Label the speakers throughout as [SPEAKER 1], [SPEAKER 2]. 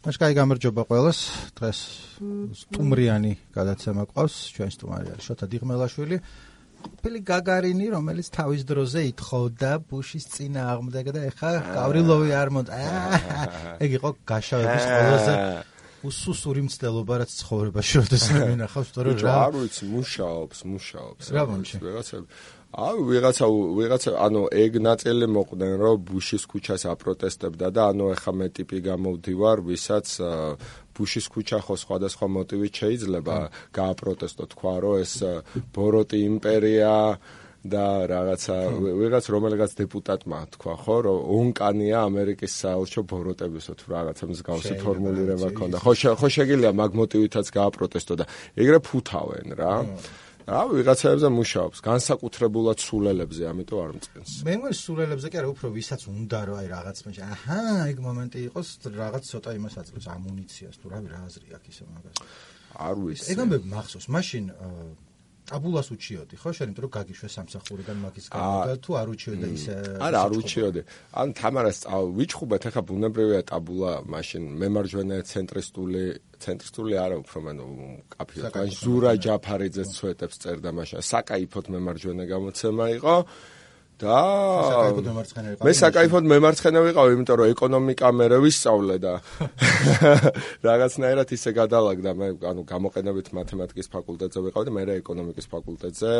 [SPEAKER 1] მას კაი გამარჯობა ყველას. დღეს სტუმრიანი გადაცემა ყავს. ჩვენ სტუმარი არის შოთა დიღმელაშვილი. ყოფილი გაგარინი, რომელიც თავის დროზე ითხოვდა ბუშის წინა აღმდეგა და ეხა გავრილოვი არ მონდა. ეგ იყო გაშავების ყველაზე უსუსური მცდელობა რაც ცხოვრებაში როდესაც მინახავს, თორე
[SPEAKER 2] რა. არ ვიცი, მუშაობს, მუშაობს.
[SPEAKER 1] რა მომჩი?
[SPEAKER 2] ვიღაცები აი ვიღაცა ვიღაცა ანუ ეგ ნაწილი მოყვნენ რომ ბუშის ქუჩას აპროტესტებდა და ანუ ეხა მე ტიპი გამოვდივარ ვისაც ბუშის ქუჩა ხო სხვადასხვა მოტივით შეიძლება გააპროტესტო. თქვა რომ ეს ბოროტი იმპერია და რაღაცა ვიღაც რომელიღაც დეპუტატმა თქვა ხო რომ ონკანია ამერიკის საელჩო ბოროტებისო თუ რაღაცა მსგავსი ფორმულირება ქონდა ხო ხო შეგიძლია მაგ მოტივითაც გააპროტესტო და ეგრე ფუთავენ რა რა ვიღაცაებზე მუშაობს. განსაკუთრებულად სულელებზე ამიტომ არ მწყენს
[SPEAKER 1] მე მგონი სულელებზე კი არა უფრო ვისაც უნდა რომ აი რაღაც მე აჰა ეგ მომენტი იყოს რაღაც ცოტა იმას აწევს ამუნიციას თუ რავი რა აზრი აქვს ისე მაგას.
[SPEAKER 2] არ ვიცი.
[SPEAKER 1] ეგ ამბები მახსოვს. მაშინ ტაბულას უჩიოდი ხო? შენ იმიტომ რომ გაგიშვე სამსახურიდან მაგის გამო და თუ არ უჩიოდე ისე
[SPEAKER 2] არა არ უჩიოდე ან თამარას ვიჩხუბეთ ახლა ბუნებრივია ტაბულა მაშინ მემარჯვენე ცენტრისტული ცენტრისტული არა უფრო მენო კაფეა ზურა ჯაფარიძეს ცვეტებს წერდა მაშინ. საკაიფოდ მემარჯვენე გამოცემა იყო და მე საკაიფოდ მემარცხენე ვიყავ, იმიტომ რომ ეკონომიკა მე ვისწავლე და რაღაცნაირად ისე გადალაგდა მე, ანუ გამოყენებით მათემატიკის ფაკულტეტზე ვიყავ და მე რა ეკონომიკის ფაკულტეტზე,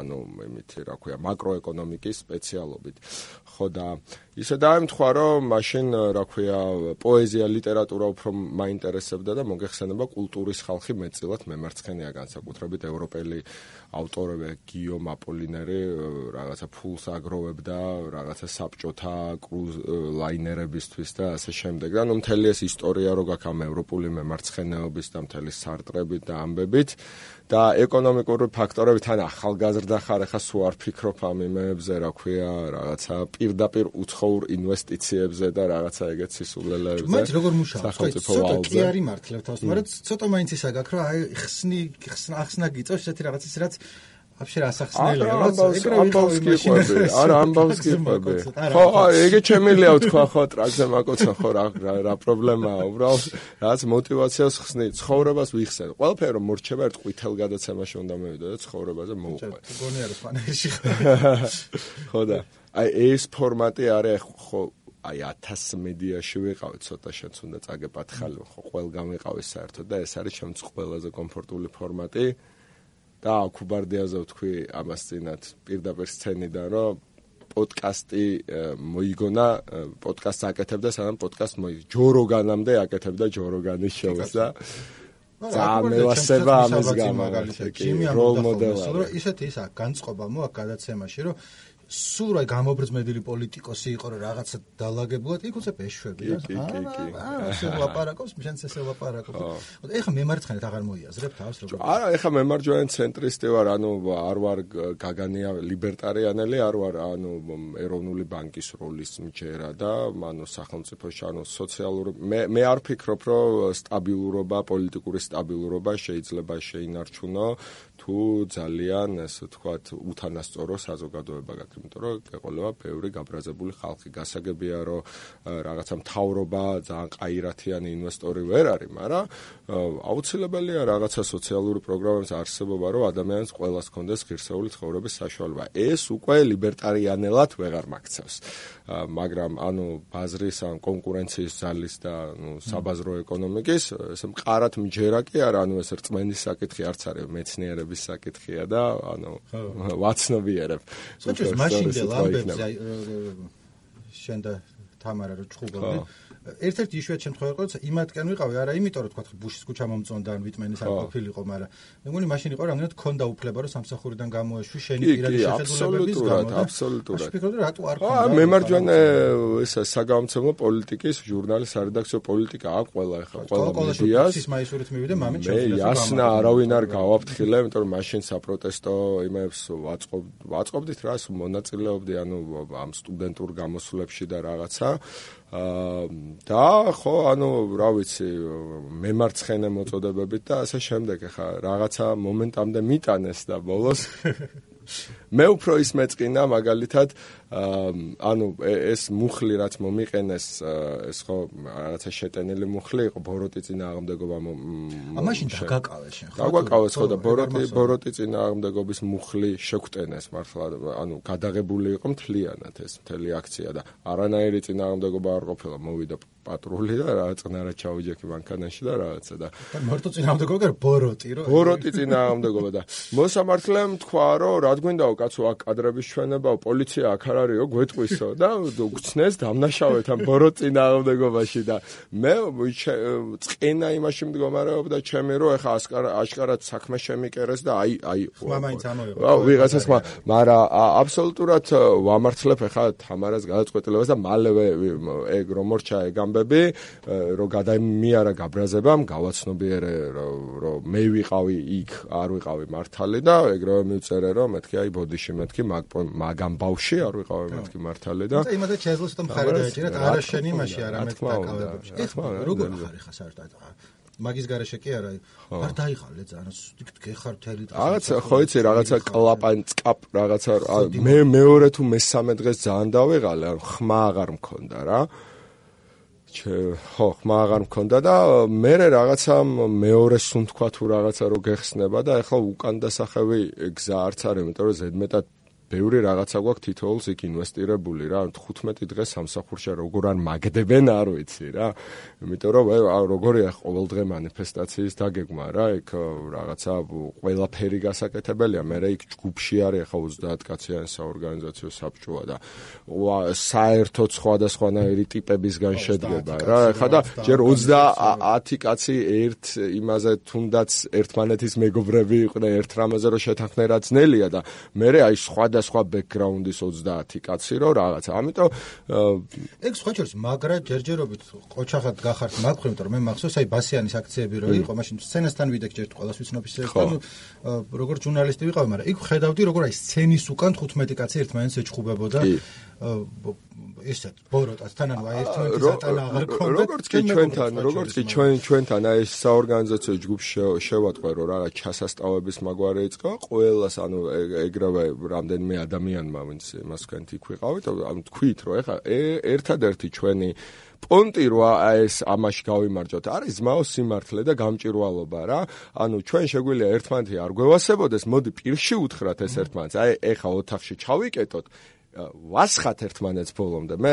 [SPEAKER 2] ანუ იმითი რა ქვია, მაკროეკონომიკის სპეციალობით. ხო და ისე დაემთხვა რომ მაშინ რა ქვია პოეზია ლიტერატურა უფრო მაინტერესებდა და მოგეხსენება კულტურის ხალხი მეწილად მემარცხენეა განსაკუთრებით ევროპელი ავტორები გიომ აპოლინერი რაღაცა ფულს აგროვებდა რაღაცა საბჭოთა კრუზ ლაინერებისთვის და ასე შემდეგ. და ნუ მთელი ეს ისტორია რო გაქვს ამ ევროპული მემარცხენეობის და მთელი სარტყებით და ამბებით და ეკონომიკური ფაქტორები თან ახალგაზრდა ხარ ახლა სულ არ ფიქრობ ამ იმებზე რა ქვია რაღაცა პირდაპირ უცხოურ ინვესტიციებზე და რაღაცა ეგეთ სისულელეებზე
[SPEAKER 1] მათ როგორ მუშაობს? ხო ცოტა კი არის მართლა თავს მაგრამ ცოტა მაინც ისა გაქვს რომ აი ხსნი ახსნა გიწევს ესეთი რაღაცის რაც вообще რა სახსნელია როცა ეგრე ამბავს
[SPEAKER 2] გიყვები არა ამბავს გიყვები ხო ეგე შემიძლია ვთქვა ხო ტრაგზე მაკოცა ხო რა რა პრობლემაა უბრალოდ რაც мотивაციას ხსნი ცხოვრებას ვიხსენ. ყველაფერი რომ მორჩება ერთ ყვითელ გადაცემაში უნდა მევიდე და ცხოვრებაზე მოუყვე.
[SPEAKER 1] გონია რომ ფანერში
[SPEAKER 2] ხო? და აი ეს ფორმატი არის ხო აი 1000 მედიაში ვიყავი ცოტა შენც უნდა წაგე პათხალი ხო ყველგან ვიყავი საერთოდ და ეს არის ჩემს ყველაზე კომფორტული ფორმატი. და ქუბარდიაზე ვთქვი ამას წინათ პირდაპირ სცენიდან რომ პოდკასტი მოიგონა პოდკასტს აკეთებდა სანამ პოდკასტ მოიგო ჯოროგანამდე აკეთებდა ჯოროგანის შოუს და ზამევასება ამის გამო როლ მოდელი
[SPEAKER 1] ისეთი ისა განწყობა მოაქვს გადაცემაში რომ სულ აი გამობრძმედილი პოლიტიკოსი იყო რომ რაღაცა დალაგებულად იქ უცებ ეშვები
[SPEAKER 2] რა.
[SPEAKER 1] აა ასე ლაპარაკობს მშენც ესე ლაპარაკობს. ეხა მემარცხენეთ აღარ მოიაზრებ თავს
[SPEAKER 2] როგორ არა ეხა მემარჯვენე ცენტრისტი ვარ ანუ არ ვარ გაგანია ლიბერტარიანელი არ ვარ ანუ ეროვნული ბანკის როლის მჯერა და ანუ სახელმწიფოში ანუ სოციალური მე მე არ ფიქრობ რომ სტაბილურობა პოლიტიკური სტაბილურობა შეიძლება შეინარჩუნო თუ ძალიან ასე ვთქვათ უთანასწორო საზოგადოება გაქვს იმიტომ რომ ეყოლება ბევრი გაბრაზებული ხალხი. გასაგებია რომ რაღაცა მთავრობა ძალიან ყაირათიანი ინვესტორი ვერ არის მაგრამ აუცილებელია რაღაცა სოციალური პროგრამების არსებობა რომ ადამიანს ყოველას კონდეს ღირსეული ცხოვრების საშუალება. ეს უკვე ლიბერტარიანელად ვეღარ მაქცევს. მაგრამ ანუ ბაზრის ან კონკურენციის ძალის და ნუ საბაზრო ეკონომიკის ეს მყარად მჯერა კი არა ანუ ეს რწმენის საკითხი არც არის მეცნიერების ამბების საკითხია და ანუ ვაცნობიერებ.
[SPEAKER 1] სოჭის მაშინდელ ამბებს შენ და თამარა რო ჩხუბობდი ერთ-ერთი იშვიათ შემთხვევა იყო, იმათკენ ვიყავი, არა იმიტომ რომ თქვა ბუშის ქუჩა მომწონდა ან ვიტმენის არ ყოფილიყო, მაგრამ მე მგონი მაშინ იყო რამდენად ქონდა უფლება რომ სამსახურიდან გამოეშვი შენი პირადი შეხედულებების გამო.
[SPEAKER 2] აბსოლუტურად, აბსოლუტურად.
[SPEAKER 1] ფიქრობდი რატო არ ქონდა?
[SPEAKER 2] აა მემარჯვენე ესა საგამომცემლო პოლიტიკის ჟურნალის სარედაქციო პოლიტიკა აქვს ყველა ახლა ყველა მედიას.
[SPEAKER 1] ის მაისურით მივიდე მამენ
[SPEAKER 2] შემიძლია. მე იასნა არავინ არ გავაფრთხილე, იმიტომ რომ მაშინ საპროტესტო იმებს ვაწყობ ვაწყობდით რა, მონაწილეობდი ანუ ამ სტუდენტურ გამოსვლებში და რაღაცა. და ხო ანუ რა ვიცი მემარცხენე მოწოდებებით და ასე შემდეგ ახლა რაღაცა მომენტამდე მიტანეს და ბოლოს მე უფრო ის მეწყინა მაგალითად ანუ ეს მუხლი რაც მომიყენეს ეს ხო რაღაცა შეტენილი მუხლი იყო ბოროტი წინააღმდეგობა
[SPEAKER 1] ამაშინ დაგაკავეს შენ
[SPEAKER 2] ხო? დაგაკავეს ხო და ბოროტი ბოროტი წინააღმდეგობის მუხლი შეგვტენეს მართლა ანუ გადაღებული იყო მთლიანად ეს მთელი აქცია და არანაირი წინააღმდეგობა არ ყოფილა. მოვიდა პატრული და რა წნარა ჩაუჯექი მანქანაში და რაღაცა და
[SPEAKER 1] მარტო წინააღმდეგობა ბოროტი რო
[SPEAKER 2] ბოროტი წინააღმდეგობა და მოსამართლემ თქვა რომ რა გგვინდაო კაცო აქ კადრების ჩვენებაო პოლიცია აქ არ არისო გვეტყვისო და გწნეს დამნაშავეთ ამ ბოროტ წინააღმდეგობაში და მე წენა იმაში მდგომარეობდა ჩემი რომ ეხა აშკარად საქმე შემიკერეს და აი აი
[SPEAKER 1] მაინც ამოიღო
[SPEAKER 2] ვიღაცა ხმა მაგრამ აბსოლუტურად ვამართლებ ეხა თამარას გადაწყვეტილებას და მალევე ეგ რომ მორჩა ეგ ამბები, რომ გადაიმიარა გაბრაზებამ, გავაცნობიერე რომ მე ვიყავი იქ, არ ვიყავი მართალი და ეგრევე მივწერე რომ მეთქი აი ბოდიში მეთქი მაგამ ბავში არ ვიყავი მეთქი მართალი და
[SPEAKER 1] იმადა ჩეზლოს და მხარე დაეჭირეთ არა შენ იმაში არა მე დაკავებებში. ეს როგორ ხარ ხა საერთოდ? მაგის garaშე კი არა არ დაიხალე ძალიან გეხარ თელი
[SPEAKER 2] რაღაცა ხო იცი რაღაცა კლაპან წკაპ რაღაცა მე მეორე თუ მესამე დღეს ძალიან დავიღალე ხმა აღარ მქონდა რა. ხო, ხმა აღარ მქონდა და მე რაღაცა მეორე სუნ თქვა თუ რაღაცა რო გეხსნება და ეხლა უკან დასახევი გზა არც არის, იმიტომ რომ ზედმეტად ბევრი რაღაცა გვაქვს თითოეულს იქ ინვესტირებული რა. 15 დღე სამსახურში როგორ არ მაგდებენ არ ვიცი რა. იმიტომ რომ როგორია ყოველდღე манифестაციის დაგეგმა რა. იქ რაღაცა ყველაფერი გასაკეთებელია. მე იქ ჯგუფში არის ხა 30 კაციანი საორგანიზაციო საბჭოა და საერთოდ სხვადასხვანაირი ტიპებისგან შედგება რა. ხა და ჯერ 30 კაცი ერთ იმაზე თუნდაც ერთმანეთის მეგობრები იყვნენ ერთ რამაზე რომ შეთანხმერა ძნელია და მე აი სხვა სხვადასხვა ბექგრაუნდის 30 კაცი რო რაღაცა. ამიტომ
[SPEAKER 1] ეგ სხვა შორის მაგრა ჯერჯერობით ყოჩახად გახართ მაგხრი, იმიტომ რომ მე მახსოვს აი ბასიანის აქციები რო იყო, მაშინ სცენასთან ვიდექ ჯერ ყველას ვიცნობ ისე, ანუ როგორ ჟურნალისტი ვიყავი, მაგრამ იქ ხედავდი როგორ აი სცენის უკან 15 კაცი ერთმანეთს ეჭხუბებოდა. ესეთ ბოროტასთან ანუ აი ერთმანეთის ატანა აღარ ქონდა
[SPEAKER 2] როგორც კი ჩვენთან როგორც კი ჩვენ ჩვენთან აი ეს საორგანიზაციო ჯგუფი შევატყვე რომ რაღაც ჩასასწავების მაგვარი იწყო ყოველას ანუ ეგრევე რამდენიმე ადამიანმა ვინც მასკენ თი ქვიყავით ანუ თქვით რომ ეხა ერთადერთი ჩვენი პონტი რა ეს ამაში გავიმარჯოთ. არის ზმაო სიმართლე და გამჭირვალობა რა. ანუ ჩვენ შეგვიძლია ერთმანეთი არ გვევასებოდეს მოდი პირში უთხრათ ეს ერთმანეთს. აი ეხა ოთახში ჩავიკეტოთ ვასხათ ერთმანეთს ბოლომდე. მე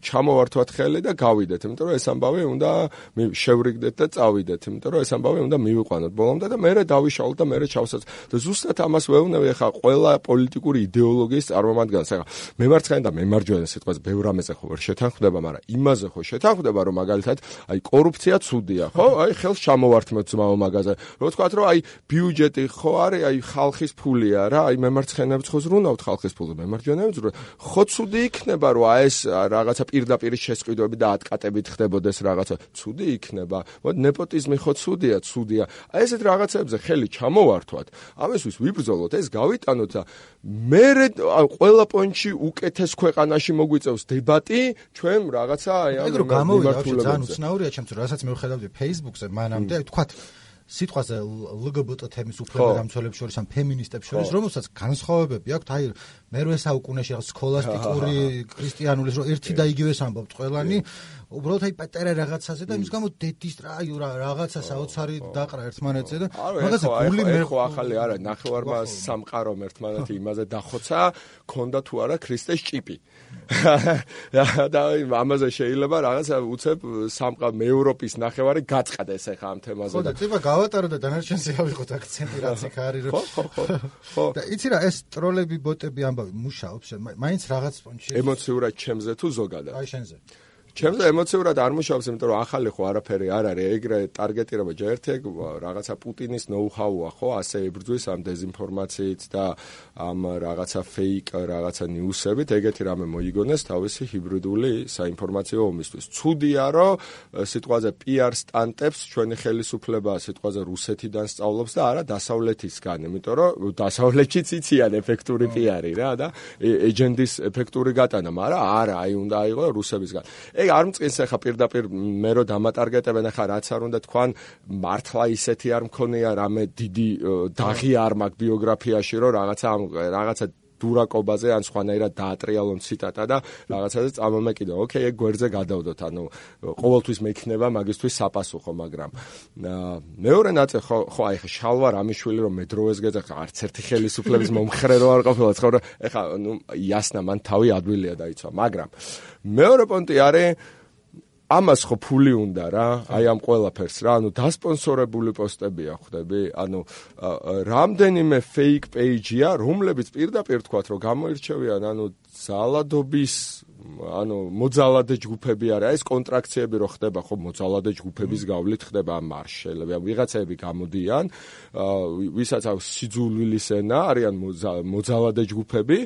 [SPEAKER 2] ჩამოვართვათ ხელი და გავიდეთ, იმიტომ რომ ეს ამბავი უნდა შევრიგდეთ და წავიდეთ, იმიტომ რომ ეს ამბავი უნდა მივიყვანოთ ბოლომდე და მე დავიშაულთ და მე ჩავსაც. და ზუსტად ამას ვეუბნები ახლა ყველა პოლიტიკური идеოლოგიის წარმომადგენელს. ახლა მემარცხენე და მემარჯვენე სიტყვას ბევრ ამაზე ხო ვერ შეთანხმდება, მაგრამ იმაზე ხო შეთანხმდება, რომ მაგალითად აი კორუფცია ცუდია, ხო? აი ხელს ჩამოვართმოთ ძმაო მაგაზე. რო ვთქვათ, რომ აი ბიუჯეტი ხო არის, აი ხალხის ფულია რა, აი მემარცხენეებს ხო ზრუნავთ ხალხის ფულზე, მემარჯვენეებს რომ ხო ცუდი იქნება რომ აი ეს რაღაცა პირდაპირ შესყიდვები და ატკატებით ხდებოდეს რაღაცა. ცუდი იქნება. მოდი ნეპოტიზმი ხო ცუდია. ცუდია აი ესეთ რაღაცებზე ხელი ჩამოვართვათ. ამისთვის ვიბრძოლოთ ეს გავიტანოთ და მე ყველა პონჩი უკეთეს ქვეყანაში მოგვიწევს დებატი ჩვენ რაღაცა აი
[SPEAKER 1] ამ გამოვიდა ძალიან უცნაურია ჩემთვის რასაც მე ვხედავდი Facebook-ზე მანამდე თქვათ სიტყვაზე ლგბტ თემის უფლება დამცველებს შორის ამ ფემინისტებს შორის რომელსაც განსხვავებები აქვთ აი მერვე საუკუნეში ახ სქოლასტიკური ქრისტიანულის რომ ერთი და იგივეს ამბობთ ყველანი უბრალოდ აი პატერა რაღაცაზე და იმის გამო დედის რა აი რაღაცა საოცარი დაყრა ერთმანეთზე და
[SPEAKER 2] რაღაცა გული მე ხო ახალი არა ნახევარმა სამყარომ ერთმანეთი იმაზე დახოცა ქონდა თუ არა ქრისტეს ჭიპი და ამაზე შეიძლება რაღაცა უცებ სამყარო მეევროპის ნახევარი გაწყდეს ახლა ამ თემაზე
[SPEAKER 1] და ხო და წება გავატარო და დანარჩენს ავიღოთ აქცენტი რაც იქ არის
[SPEAKER 2] რომ ხო ხო ხო
[SPEAKER 1] და იცი რა ეს ტროლები ბოტები ამბავი მუშაობს მაინც რაღაც პონჩი
[SPEAKER 2] ემოციურად ჩემზე თუ ზოგადად
[SPEAKER 1] აი შენზე
[SPEAKER 2] ჩემზე ემოციურად არ მუშაობს, იმიტომ რომ ახალი ხო არაფერი არ არის, ეგრე ტარგეტირება ჯერ ერთ რაღაცა პუტინის ნოუ-ჰაუა ხო, ასე იბრძვის ამ დეზინფორმაციით და ამ რაღაცა ფეიკ რაღაცა ნიუსებით, ეგეთი რამე მოიგონეს თავისი ჰიბრიდული საინფორმაციო ომისთვის. ცუდია, რომ სიტყვაზე PR სტანტებს ჩვენი ხელისუფლება სიტყვაზე რუსეთიდან სწავლობს და არა დასავლეთისგან, იმიტომ რომ დასავლეთშიც იციან ეფექტური PR-ი რა და ეჯენდის ეფექტური გატანა, მაგრამ არა, აი უნდა აიღო რუსებისგან. ეგ არ მწყინს ახლა პირდაპირ მე რო დამატარგეტებენ ახლა რაც არ უნდა თქვან მართლა ისეთი არ მქონია რამე დიდი დაღი არ მაქვს ბიოგრაფიაში რომ რაღაცა რაღაცა დურაკობაზე ან სხვანაირად დაატრიალონ ციტატა და რაღაცაზე წამომეკიდო. ოკეი, ეგ გვერდზე გადავდოთ. ანუ ყოველთვის მექნება მაგისთვის საპასუხო, მაგრამ მეორე ნაწილი ხო ხო აი ხა შალვა რამიშვილი რომ მედროვეს გეძახ არც ერთი ხელისუფლების მომხრე რო არ ყოფილა ხო რა ეხა ნუ იასნა მან თავი ადვილია დაიცვა, მაგრამ მეორე პონტი არის ამას ხო ფული უნდა რა, აი ამ ყველაფერს რა, ანუ დასპონსორებული პოსტებია ხვდები, ანუ რამდენიმე fake page-ია, რომლებიც პირდაპირ თქვათ, რომ გამოირჩევიან, ანუ ზალადობის ანუ მოძალადე ჯგუფები არა ეს კონტრაქციები რო ხდება ხო მოძალადე ჯგუფების გავლით ხდება მარშელები ან ვიღაცები გამოდიან ვისაც აქვს სიძულვილის ენა არიან მოძალადე ჯგუფები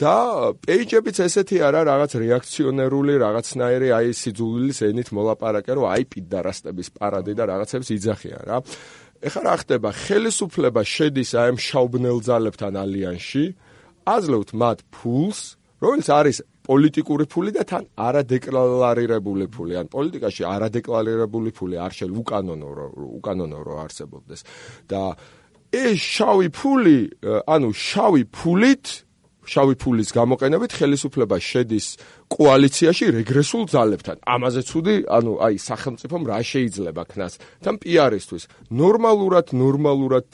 [SPEAKER 2] და პეიჯებიც ესეთი არა რაღაც რეაქციონერული რაღაცნაირი აი სიძულვილის ენით მოლაპარაკე რომ აი პიდარასტების პარადი და რაღაცებს იძახიან რა ეხლა რა ხდება ხელისუფლება შედის აი ამ შაუბნელ ძალებთან ალიანსში აძლევთ მათ ფულს რომელიც არის პოლიტიკური ფული და თან არადეკლარირებული ფული. ან პოლიტიკაში არადეკლარირებული ფული არ შელ უკანონო უკანონო რო არსებობდეს. და ეს შავი ფული, ანუ შავი ფულით, შავი ფულის გამოყენებით ხელისუფლება შედის კოალიციაში რეგრესულ ძალებთან. ამაზე ცუდი, ანუ აი სახელმწიფომ რა შეიძლება ქნას თან პიარისთვის. ნორმალურად, ნორმალურად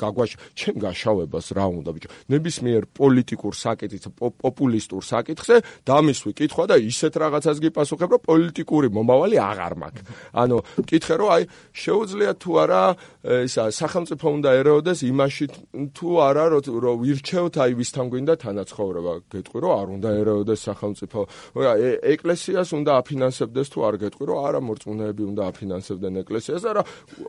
[SPEAKER 2] გაგვაშ ჩემ გაშავებას რა უნდა ბიჭო. ნებისმიერ პოლიტიკურ საკითხზე, პოპულისტურ საკითხზე დამისვი კითხვა და ისეთ რაღაცას გიპასუხებ, რომ პოლიტიკური მომავალი აღარ მაქვს. ანუ მკითხე რომ აი შეუძლია თუ არა ისა სახელმწიფო უნდა ერეოდეს იმაში თუ არა რომ ვირჩევთ აი ვისთან გვინდა თანაცხოვრება. გეტყვი რომ არ უნდა ერეოდეს სახელმწიფო ეკლესიას უნდა აფინანსებდეს თუ არ გეტყვი რომ არა მორწმუნეები უნდა აფინანსებდნენ ეკლესიას არა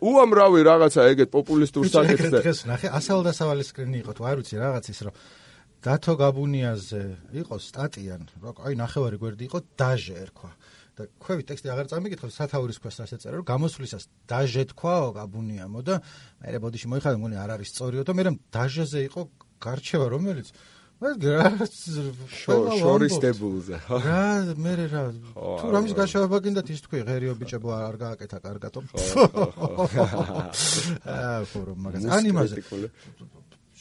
[SPEAKER 2] უამრავი რაღაცა ეგეთ პოპულისტურ საკითხზე.
[SPEAKER 1] დღეს ნახე ასალდასავალი სკრინი იყო თუ არ ვიცი რაღაც ის რომ დათო გაბუნიაზე იყო სტატიან რომ აი ნახევარი გვერდი იყო დაჟე ერქვა. და ქვევი ტექსტი აღარ წამიგითხო სათაურის ქვას ასე წერა რომ გამოსვლისას დაჟე თქვაო გაბუნიამო და მე ბოდიში მოიხადე მგონი არ არის სწორიო და მე რომ დაჟეზე იყო გარჩევა რომელიც
[SPEAKER 2] შორის დებულზე
[SPEAKER 1] რა მე რა თუ რამის გაშავება გინდათ ის თქვი ღერიო ბიჭებო არ გააკეთა კარგათო აა ფორუმ მაგას. ან იმაზე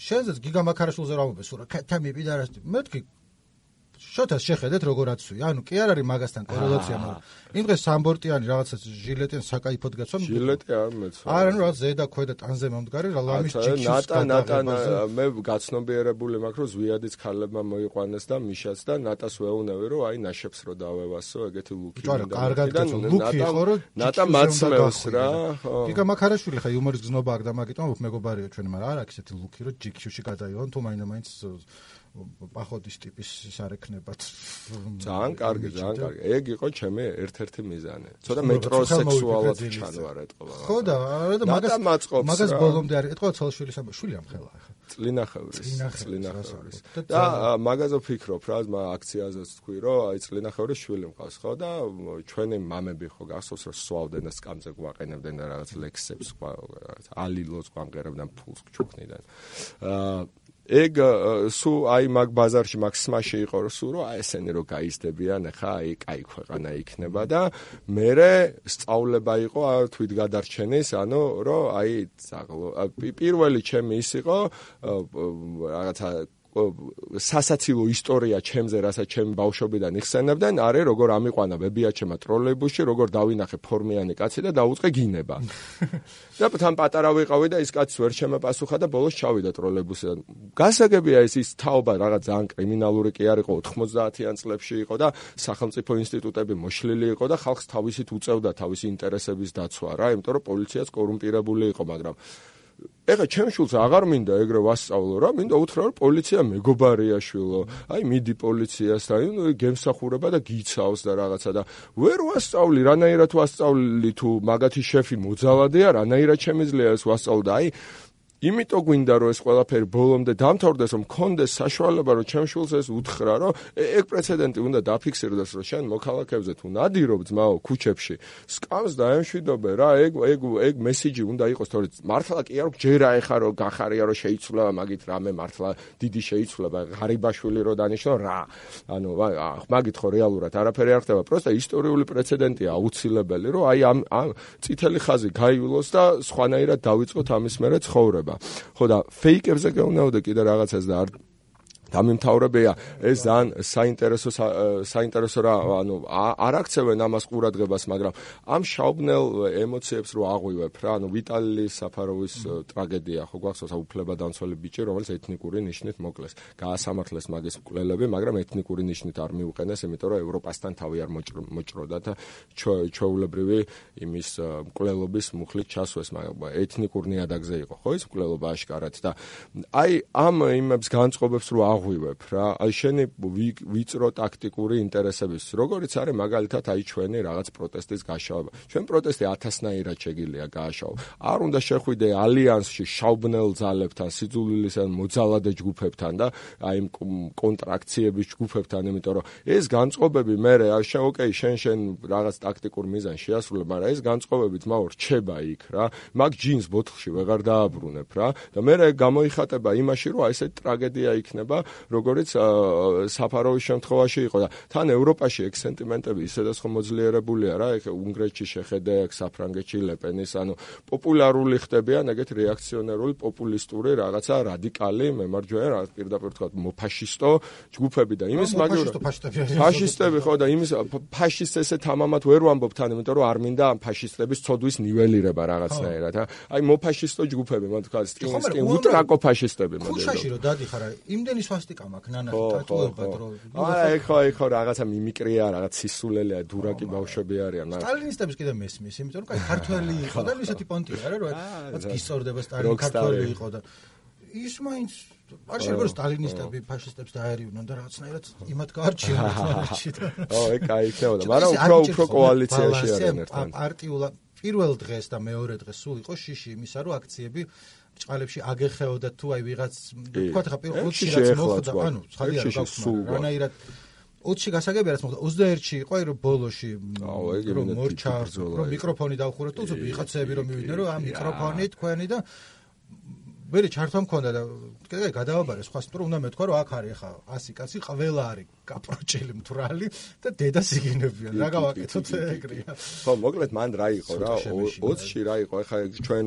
[SPEAKER 1] შენზეც გიგამაქარაშულზე რა მომბე სურა ქათამი ბიდარას მეთქი შოთას შეხედეთ როგორ აცვი. ანუ კი არ არის მაგასთან კორელაცია, მაგრამ იმ დღეს სამბორტიანი რაღაცა ჟილეტიან საკაიფოდ გაცვა.
[SPEAKER 2] ჟილეტი არ მეცვა.
[SPEAKER 1] არა, ნუ რაღაც ზედა ქვედა ტანზე მომდგარი რა ლამის ჯიქში.
[SPEAKER 2] ნატა ნატა მე გაცნობიერებული მაქვს რომ ზვიადიც ქალებმა მოიყვანეს და მიშაც და ნატას ვეუნები რომ აი ნაშებს რო დავევასო ეგეთი ლუკი
[SPEAKER 1] და კარგად გაცო ლუკი ხო რომ
[SPEAKER 2] ნატა მაცმევს რა.
[SPEAKER 1] გიგა მაქარაშვილი ხა იუმორის გზნობა აქ და მაგიტომ მეგობარიო ჩვენ მაგრამ არ აქვს ესეთი ლუკი რომ ჯიქში გადაიონ თუ მაინდა მაინც პახოდის ტიპის ის არ ექნებათ.
[SPEAKER 2] ძალიან კარგი, ძალიან კარგი. ეგ იყო ჩემი ერთ-ერთი მიზანი. ცოტა მეტროსექსუალად ჩანვარ ეთყობა.
[SPEAKER 1] ხო და არა და
[SPEAKER 2] მაგას
[SPEAKER 1] მაგას ბოლომდე არის. ეთყობა ცალშვილის ამ შვილი ამხელა ახლა.
[SPEAKER 2] წლინახევრის, წლინახევრის. და მაგაზე ვფიქრობ რა, მაგ აქციაზეც თქვი, რომ აი წლინახევრის შვილი მყავს, ხო და ჩვენი მამები ხო გახსოვს რომ სვავდნენ და სკამზე გვაყენებდნენ და რაღაც ლექსებს, რაღაც ალილოს გვამღერებდნენ ფულს ჩუქნიდან. აა ეგ სუ აი მაგ ბაზარში მაგ სმაში იყო სუ რომ აი ესენი რო გაიზდებიან ხა აი კაი ქვეყანა იქნება და მე სწავლება იყო თვითგადარჩენის ანუ რომ აი პირველი ჩემი ის იყო რაღაცა სასაცილო ისტორია ჩემზე, რასაც ჩემი ბავშვობიდან იხსენებდნენ, არის როგორ ამიყვანა ბებიაჩემა ტროლეიბუსში, როგორ დავინახე ფორმიანი კაცი და დაუწყე გინება. და თან პატარა ვიყავი და ის კაცი ვერ შემეპასუხა და ბოლოს ჩავიდა ტროლეიბუსიდან. გასაგებია ეს ის თაობა რაღაც ძალიან კრიმინალური კი არ იყო 90-იან წლებში იყო და სახელმწიფო ინსტიტუტები მოშლილი იყო და ხალხს თავისით უწევდა თავისი ინტერესების დაცვა რა, იმიტომ რომ პოლიციაც კორუმპირებული იყო, მაგრამ ეხა ჩემ შულს აღარ მინდა ეგრე ვასწავლო რა, მინდა უთხრა რომ პოლიცია მეგობარია შვილო. აი მიდი პოლიციასთან, გემსახურება და გიცავს და რაღაცა და ვერ ვასწავლი, რანაირად ვასწავლი თუ მაგათი შეფი მოძალადეა, რანაირად შემიძლია ეს ვასწავლო და აი იმიტომ გვინდა რომ ეს ყველაფერი ბოლომდე დამთავრდეს, რომ კონდეს საშუალება რომ ჩემ შულს ეს უთხრა, რომ ეგ პრეცედენტი უნდა დაფიქსირდეს, რომ შენ მოქალაქეებზე თუ ნადირობ ძმაო ქუჩებში, სკამს დაემშვიდობე რა, ეგ ეგ ეგ მესიჯი უნდა იყოს, თორე მართლა კი არ გჯერა ეხა რომ გახარია რომ შეიცვლება მაგით რამე მართლა დიდი შეიცვლება ღარიბაშვილი რო დანიშნო რა. ანუ მაგით ხო რეალურად არაფერი არ ხდება, პროსტა ისტორიული პრეცედენტია აუცილებელი, რომ აი ამ წითელი ხაზი გაივლოს და სხვანაირად დავიწყოთ ამის მერე ცხოვრება. ხო და ფეიკებზე გეუნაოდე კიდე რაღაცას და არ დამემთავრებია ეს ძალიან საინტერესო საინტერესო რა ანუ არ აქცევენ ამას ყურადღებას მაგრამ ამ შაუბნელ ემოციებს რო აღვივებ რა ანუ ვიტალი საფაროვის ტრაგედია ხო გვახსოვს აუფლება დამცველი ბიჭი რომელიც ეთნიკური ნიშნით მოკლეს. გაასამართლეს მაგის მკვლელები მაგრამ ეთნიკური ნიშნით არ მიუყენეს იმიტომ რომ ევროპასთან თავი არ მოჭროდა და ჩოულებრივი იმის მკვლელობის მუხლით ჩასვეს მაგრამ ეთნიკურ ნიადაგზე იყო ხო ეს მკვლელობა აშკარად და აი ამ იმებს განწყობებს რო აღვივებ რა. აი შენი ვიწრო ტაქტიკური ინტერესების, როგორიც არის მაგალითად აი ჩვენი რაღაც პროტესტის გაშავება. ჩვენ პროტესტი ათასნაირად შეგიძლია გააშავო. არ უნდა შეხვიდე ალიანსში შავბნელ ძალებთან, სიძულვილის ან მოძალადე ჯგუფებთან და აი კონტრაქციების ჯგუფებთან, იმიტომ რომ ეს განწყობები მე რა შე ოკეი შენ შენ რაღაც ტაქტიკურ მიზანს შეასრულებ, მაგრამ ეს განწყობები თმაო რჩება იქ რა. მაგ ჯინს ბოთლში ვეღარ დააბრუნებ რა. და მე რა გამოიხატება იმაში, რომ აი ესე ტრაგედია იქნება როგორც საფაროვის შემთხვევაში იყო და თან ევროპაში ეგ სენტიმენტები ისედაც ხომ მოძლიერებულია რა ეგ უნგრეთში შეხედე ეგ საფრანგეთში ლეპენის ანუ პოპულარული ხდებიან ეგეთ რეაქციონერული პოპულისტური რაღაცა რადიკალი მემარჯვენე რა პირდაპირ თქვა მოფაშისტო ჯგუფები და იმის
[SPEAKER 1] მაგრამ
[SPEAKER 2] ფაშისტები ხო და იმის ფაშისტ ესე თამამად ვერ ვამბობ თან იმიტომ რომ არ მინდა ამ ფაშისტების ცოდვის ნიველირება რაღაცნაირად აი მოფაშისტო ჯგუფები მოდი თქვა სტინსკი ულტრაკო ფაშისტები
[SPEAKER 1] მოდი ხუშაში რომ დადიხარა იმდენი სვასტიკა მაქვს ნანახი ტატუებად რო
[SPEAKER 2] არა ეხო ეხო რაღაცა მიმიკრია რაღაც სისულელეა დურაკი ბავშვები არიან
[SPEAKER 1] სტალინისტების კიდე მესმის იმიტომ რომ კაი ქართველი იყო და ისეთი პონტია რა რომ რაც გისწორდება სტალინი ქართველი იყო და ის მაინც არ შეიძლება სტალინისტები ფაშისტებს დაერივნონ და რაღაცნაირად იმათ გაარჩიონ თვალში და
[SPEAKER 2] ო ე კაი იქნებოდა მაგრამ უფრო უფრო კოალიციაში არიან ერთად
[SPEAKER 1] პარტიულა პირველ დღეს და მეორე დღეს სულ იყო შიში იმისა რომ აქციები ჭყალებში აგეხეოდა თუ აი ვიღაც თქვა ხა პირველ რიგში რაც მოხდა ანუ ცხადია რომ გაქვს რანაირად 20-ში გასაგებია რაც მოხდა 21-ში იყო რომ ბოლოში რომ მორჩა რომ მიკროფონი დავხურეთ თუ ვიღაცები რომ მივიდნენ რომ ამ მიკროფონი თქვენი და ვერი ჩართვა მქონდა და კიდე გადავაბარე სხვა სტრუ უნდა მეთქვა რომ აქ არის ხა 100 კაცი ყველა არის კაპროჭელი მთვრალი და დედას იგინებიან რა გავაკეთოთ ეგრეა.
[SPEAKER 2] ხო მოკლედ მან რა იყო რა 20-ში რა იყო ხა ჩვენ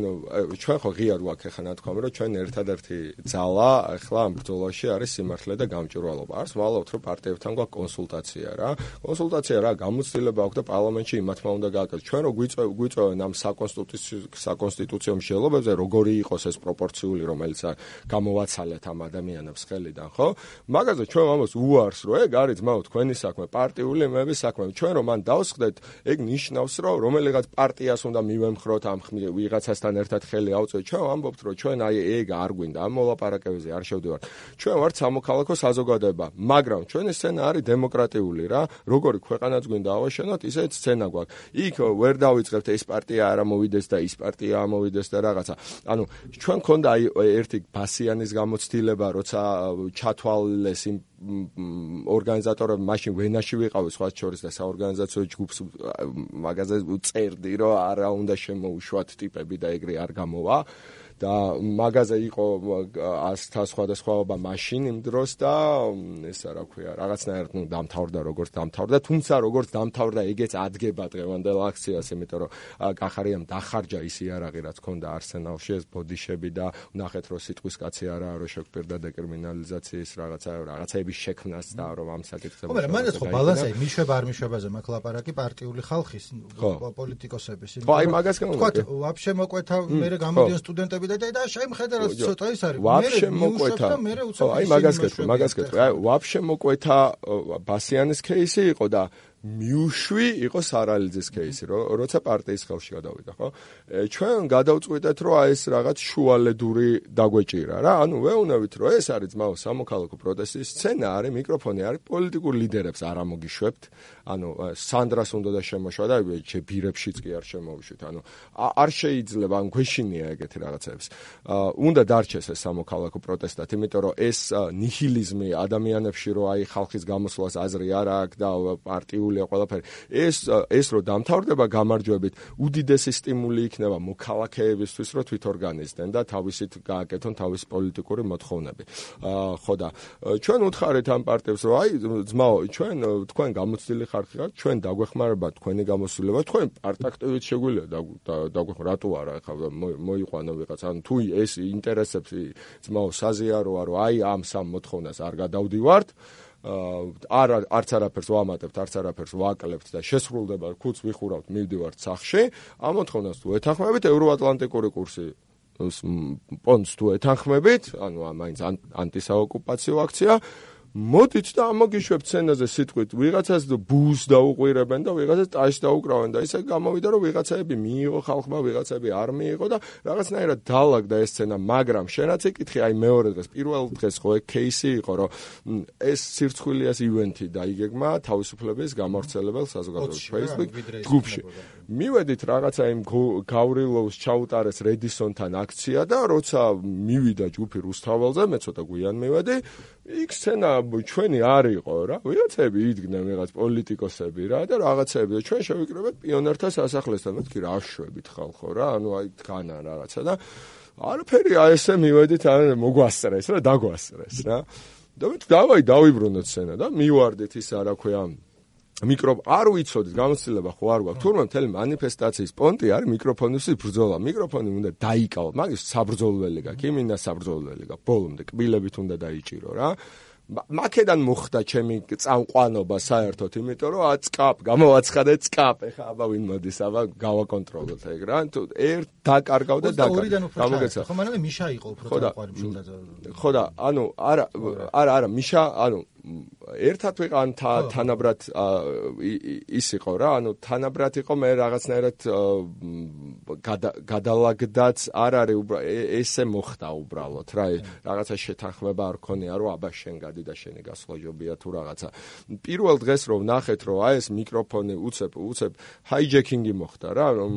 [SPEAKER 2] ჩვენ ხო ღია რო აქ ხა ნათქვამი რომ ჩვენ ერთადერთი ძალა ახლა ამ ბრძოლაში არის სიმართლე და გამჭვირვალობა. არს ვალავთ რომ პარტიებთან გვაქვს კონსულტაცია რა. კონსულტაცია რა გამოცდილება აქვს და პარლამენტში იმათმა უნდა გააკეთოს. ჩვენ რო გვიწევენ ამ საკონსტიტუციო საკონსტიტუციო მსჯელობებზე როგორი იყოს ეს პროპორციული სული რომელიც გამოვაცალეთ ამ ადამიანებს ხელიდან ხო? მაგაზე ჩვენ ამას უარს რომ ეგ არის ძმაო თქვენი საქმე პარტიული მეების საქმე. ჩვენ რომ მან დავსხდეთ ეგ ნიშნავს რომ რომელიღაც პარტიას უნდა მივემხროთ ამ ვიღაცასთან ერთად ხელი ავწევთ ჩვენ ვამბობთ რომ ჩვენ აი ეგ არ გვინდა ამ მოლაპარაკებებზე არ შევდივართ. ჩვენ ვართ სამოქალაქო საზოგადოება მაგრამ ჩვენი სცენა არის დემოკრატიული რა. როგორი ქვეყანაც გვინდა ავაშენოთ ისეთ სცენა გვაქვს. იქ ვერ დავიწყებთ ეს პარტია არ ამოვიდეს და ის პარტია ამოვიდეს და რაღაცა. ანუ ჩვენ ქონდა აი ერთი ბასიანის გამოცდილება, როცა ჩათვალეს იმ ორგანიზატორები მაშინ ვენაში ვიყავი სხვა შორის და საორგანიზაციო ჯგუფს მაგაზე წერდი, რომ არა უნდა შემოუშვათ ტიპები და ეგრე არ გამოვა. და მაღაზა იყო 100-თა სხვადასხვაობა მაშინ იმ დროს და ესა რა ქვია რაღაცნაირად ნუ დამთავრდა როგორც დამთავრდა თუმცა როგორც დამთავრდა ეგეც ადგება დღევანდელ აქციას იმიტომ რომ კახარიამ დახარჯა ის იარაღი რაც ქონდა არსენალში ეს ბოდიშები და ნახეთ რომ სიტყვის კაცი არა რომ შეგვპირდა დეკრიმინალიზაციის რაღაცა რაღაცების შექმნას და რომ ამ საკითხებზე
[SPEAKER 1] ხო მაგრამ მანდაც ხო ბალანსი მიშვება არ მიშვებაზე მაქვს ლაპარაკი პარტიული ხალხის პოლიტიკოსების.
[SPEAKER 2] ხო აი მაგას გამოვიდა
[SPEAKER 1] თქვა ვაფშე მოკვეთა მე გამოდიან სტუდენტები გავიდა და შემხედა რაც ცოტა ის არის.
[SPEAKER 2] ვაფშე მოკვეთა. აი მაგას გეტყვი, მაგას გეტყვი. აი ვაფშე მოკვეთა ბასიანის кейსი იყო და მიუშვი იყო სარალიძის кейსი, როცა პარტიის ხელში გადავიდა, ხო? ჩვენ გადავწყვიტეთ, რომ აი ეს რაღაც შუალედური დაგვეჭირა რა. ანუ ვეუბნებით, რომ ეს არის ძმაო სამოქალაქო პროტესტის სცენა, არის მიკროფონი, არის პოლიტიკურ ლიდერებს არ ამოგიშვებთ. ანუ სანდრას უნდა და შემოშვა და ბირებშიც კი არ შემოვიშვით. ანუ არ შეიძლება, ან გვეშინია ეგეთი რაღაცებს. უნდა დარჩეს ეს სამოქალაქო პროტესტად, იმიტომ რომ ეს ნიჰილიზმი ადამიანებში, რომ აი ხალხის გამოსვლას აზრი არ აქვს და პარტიული გამოყენებულია ყველაფერი. ეს ეს რო დამთავრდება გამარჯვებით, უდიდესი სტიმული იქნება მოქალაქეებისთვის, რომ თვითორგანიზდნენ და თავისით გააკეთონ თავის პოლიტიკური მოთხოვნები. აა ხო და ჩვენ უთხარით ამ პარტიებს, რომ აი ძმაო, ჩვენ თქვენ გამოცდილი ხართ, ჩვენ დაგვეხმარება თქვენი გამოსულება, თქვენ პარტაქტივით შეგვიძლია დაგვეხმარება, რატო არა, ხა მოიყვანო ვიღაც, ან თუ ეს ინტერესებს ძმაო საზიაროა, რომ აი ამ სამ მოთხოვნას არ გადავდივართ, არ არც არაფერს ვამატებთ, არც არაფერს ვაკლებთ და შესრულდება, ქუც ვიხურავთ, მივდივართ სახში. ამ მოთხოვნას თუ ეთანხმებით ევროატლანტიკური კურსი პონს თუ ეთანხმებით, ანუ მაინც ანტისაოკუპაციო აქცია მოდით და ამოგიშვებთ სცენაზე სიტყვით ვიღაცას ბუს დაუყვირებენ და ვიღაცას ტაშს დაუკრავენ და ისე გამოვიდა რომ ვიღაცაები მიიღო ხალხმა ვიღაცაები არ მიიღო და რაღაცნაირად დაალაგდა ეს სცენა მაგრამ შენაც ეკითხი აი მეორე დღეს პირველ დღეს ხო кейსი იყო რომ ეს სირცხვილი ეს ივენთი დაიგეგმა თავისუფლების გამავრცელებელ საზოგადოების Facebook ჯგუფში. მივედით რაღაცა იმ გავრილოვს ჩაუტარეს რედისონთან აქცია და როცა მივიდა ჯგუფი რუსთაველზე მე ცოტა გვიან მივედი იქ სცენა ჩვენი არ იყო რა. ვიღაცები იდგნენ ვიღაც პოლიტიკოსები რა და რაღაცები და ჩვენ შევიკრიბეთ პიონერთა სასახლესთან მეთქი რა შვებით ხალხო რა ანუ აი დგანა რაღაცა და არაფერი აი ესე მივედით ან მოგვასწრეს რა დაგვასწრეს რა. და მე დავაი დავიბრუნოთ სცენა და მივარდით ის რა ქვია მიკროფ არ ვიცოდით გამოცდილება ხო არ გვაქვს. თურმე მთელი манифестаციის პონტი არის მიკროფონის ბრძოლა. მიკროფონი უნდა დაიკავო. მაგის საბრძოლველი გაქვს. იმინდა საბრძოლველი გაქვს. ბოლომდე კბილებით უნდა დაიჭირო რა. მაკედან მოხდა ჩემი წამყვანობა საერთოდ იმიტომ რომ აცკაპ გამოვაცხადე ცკაპ ეხა აბა ვინ მოდის? აბა გავაკონტროლოთ ეგ რა. თუ ერთ დაკარგავ და
[SPEAKER 1] გამოგეცა ხო მანამდე მიშა იყო უფრო წამყვანი მშობლაძე
[SPEAKER 2] ხო და ანუ არა არა არა მიშა ანუ ერთად ვიყან თანაბრად ის იყო რა, ანუ თანაბრად იყო მე რაღაცნაირად გადალაგდაც არ არის ესე მოხდა უბრალოდ რა, რაღაცა შეთანხმება არ ქონია რომ აბა შენ გადი და შენი გასვლა ჯობია თუ რაღაცა. პირველ დღეს რომ ნახეთ რომ აი ეს მიკროფონი უცებ უცებ ჰაიჯექინგი მოხდა რა, რომ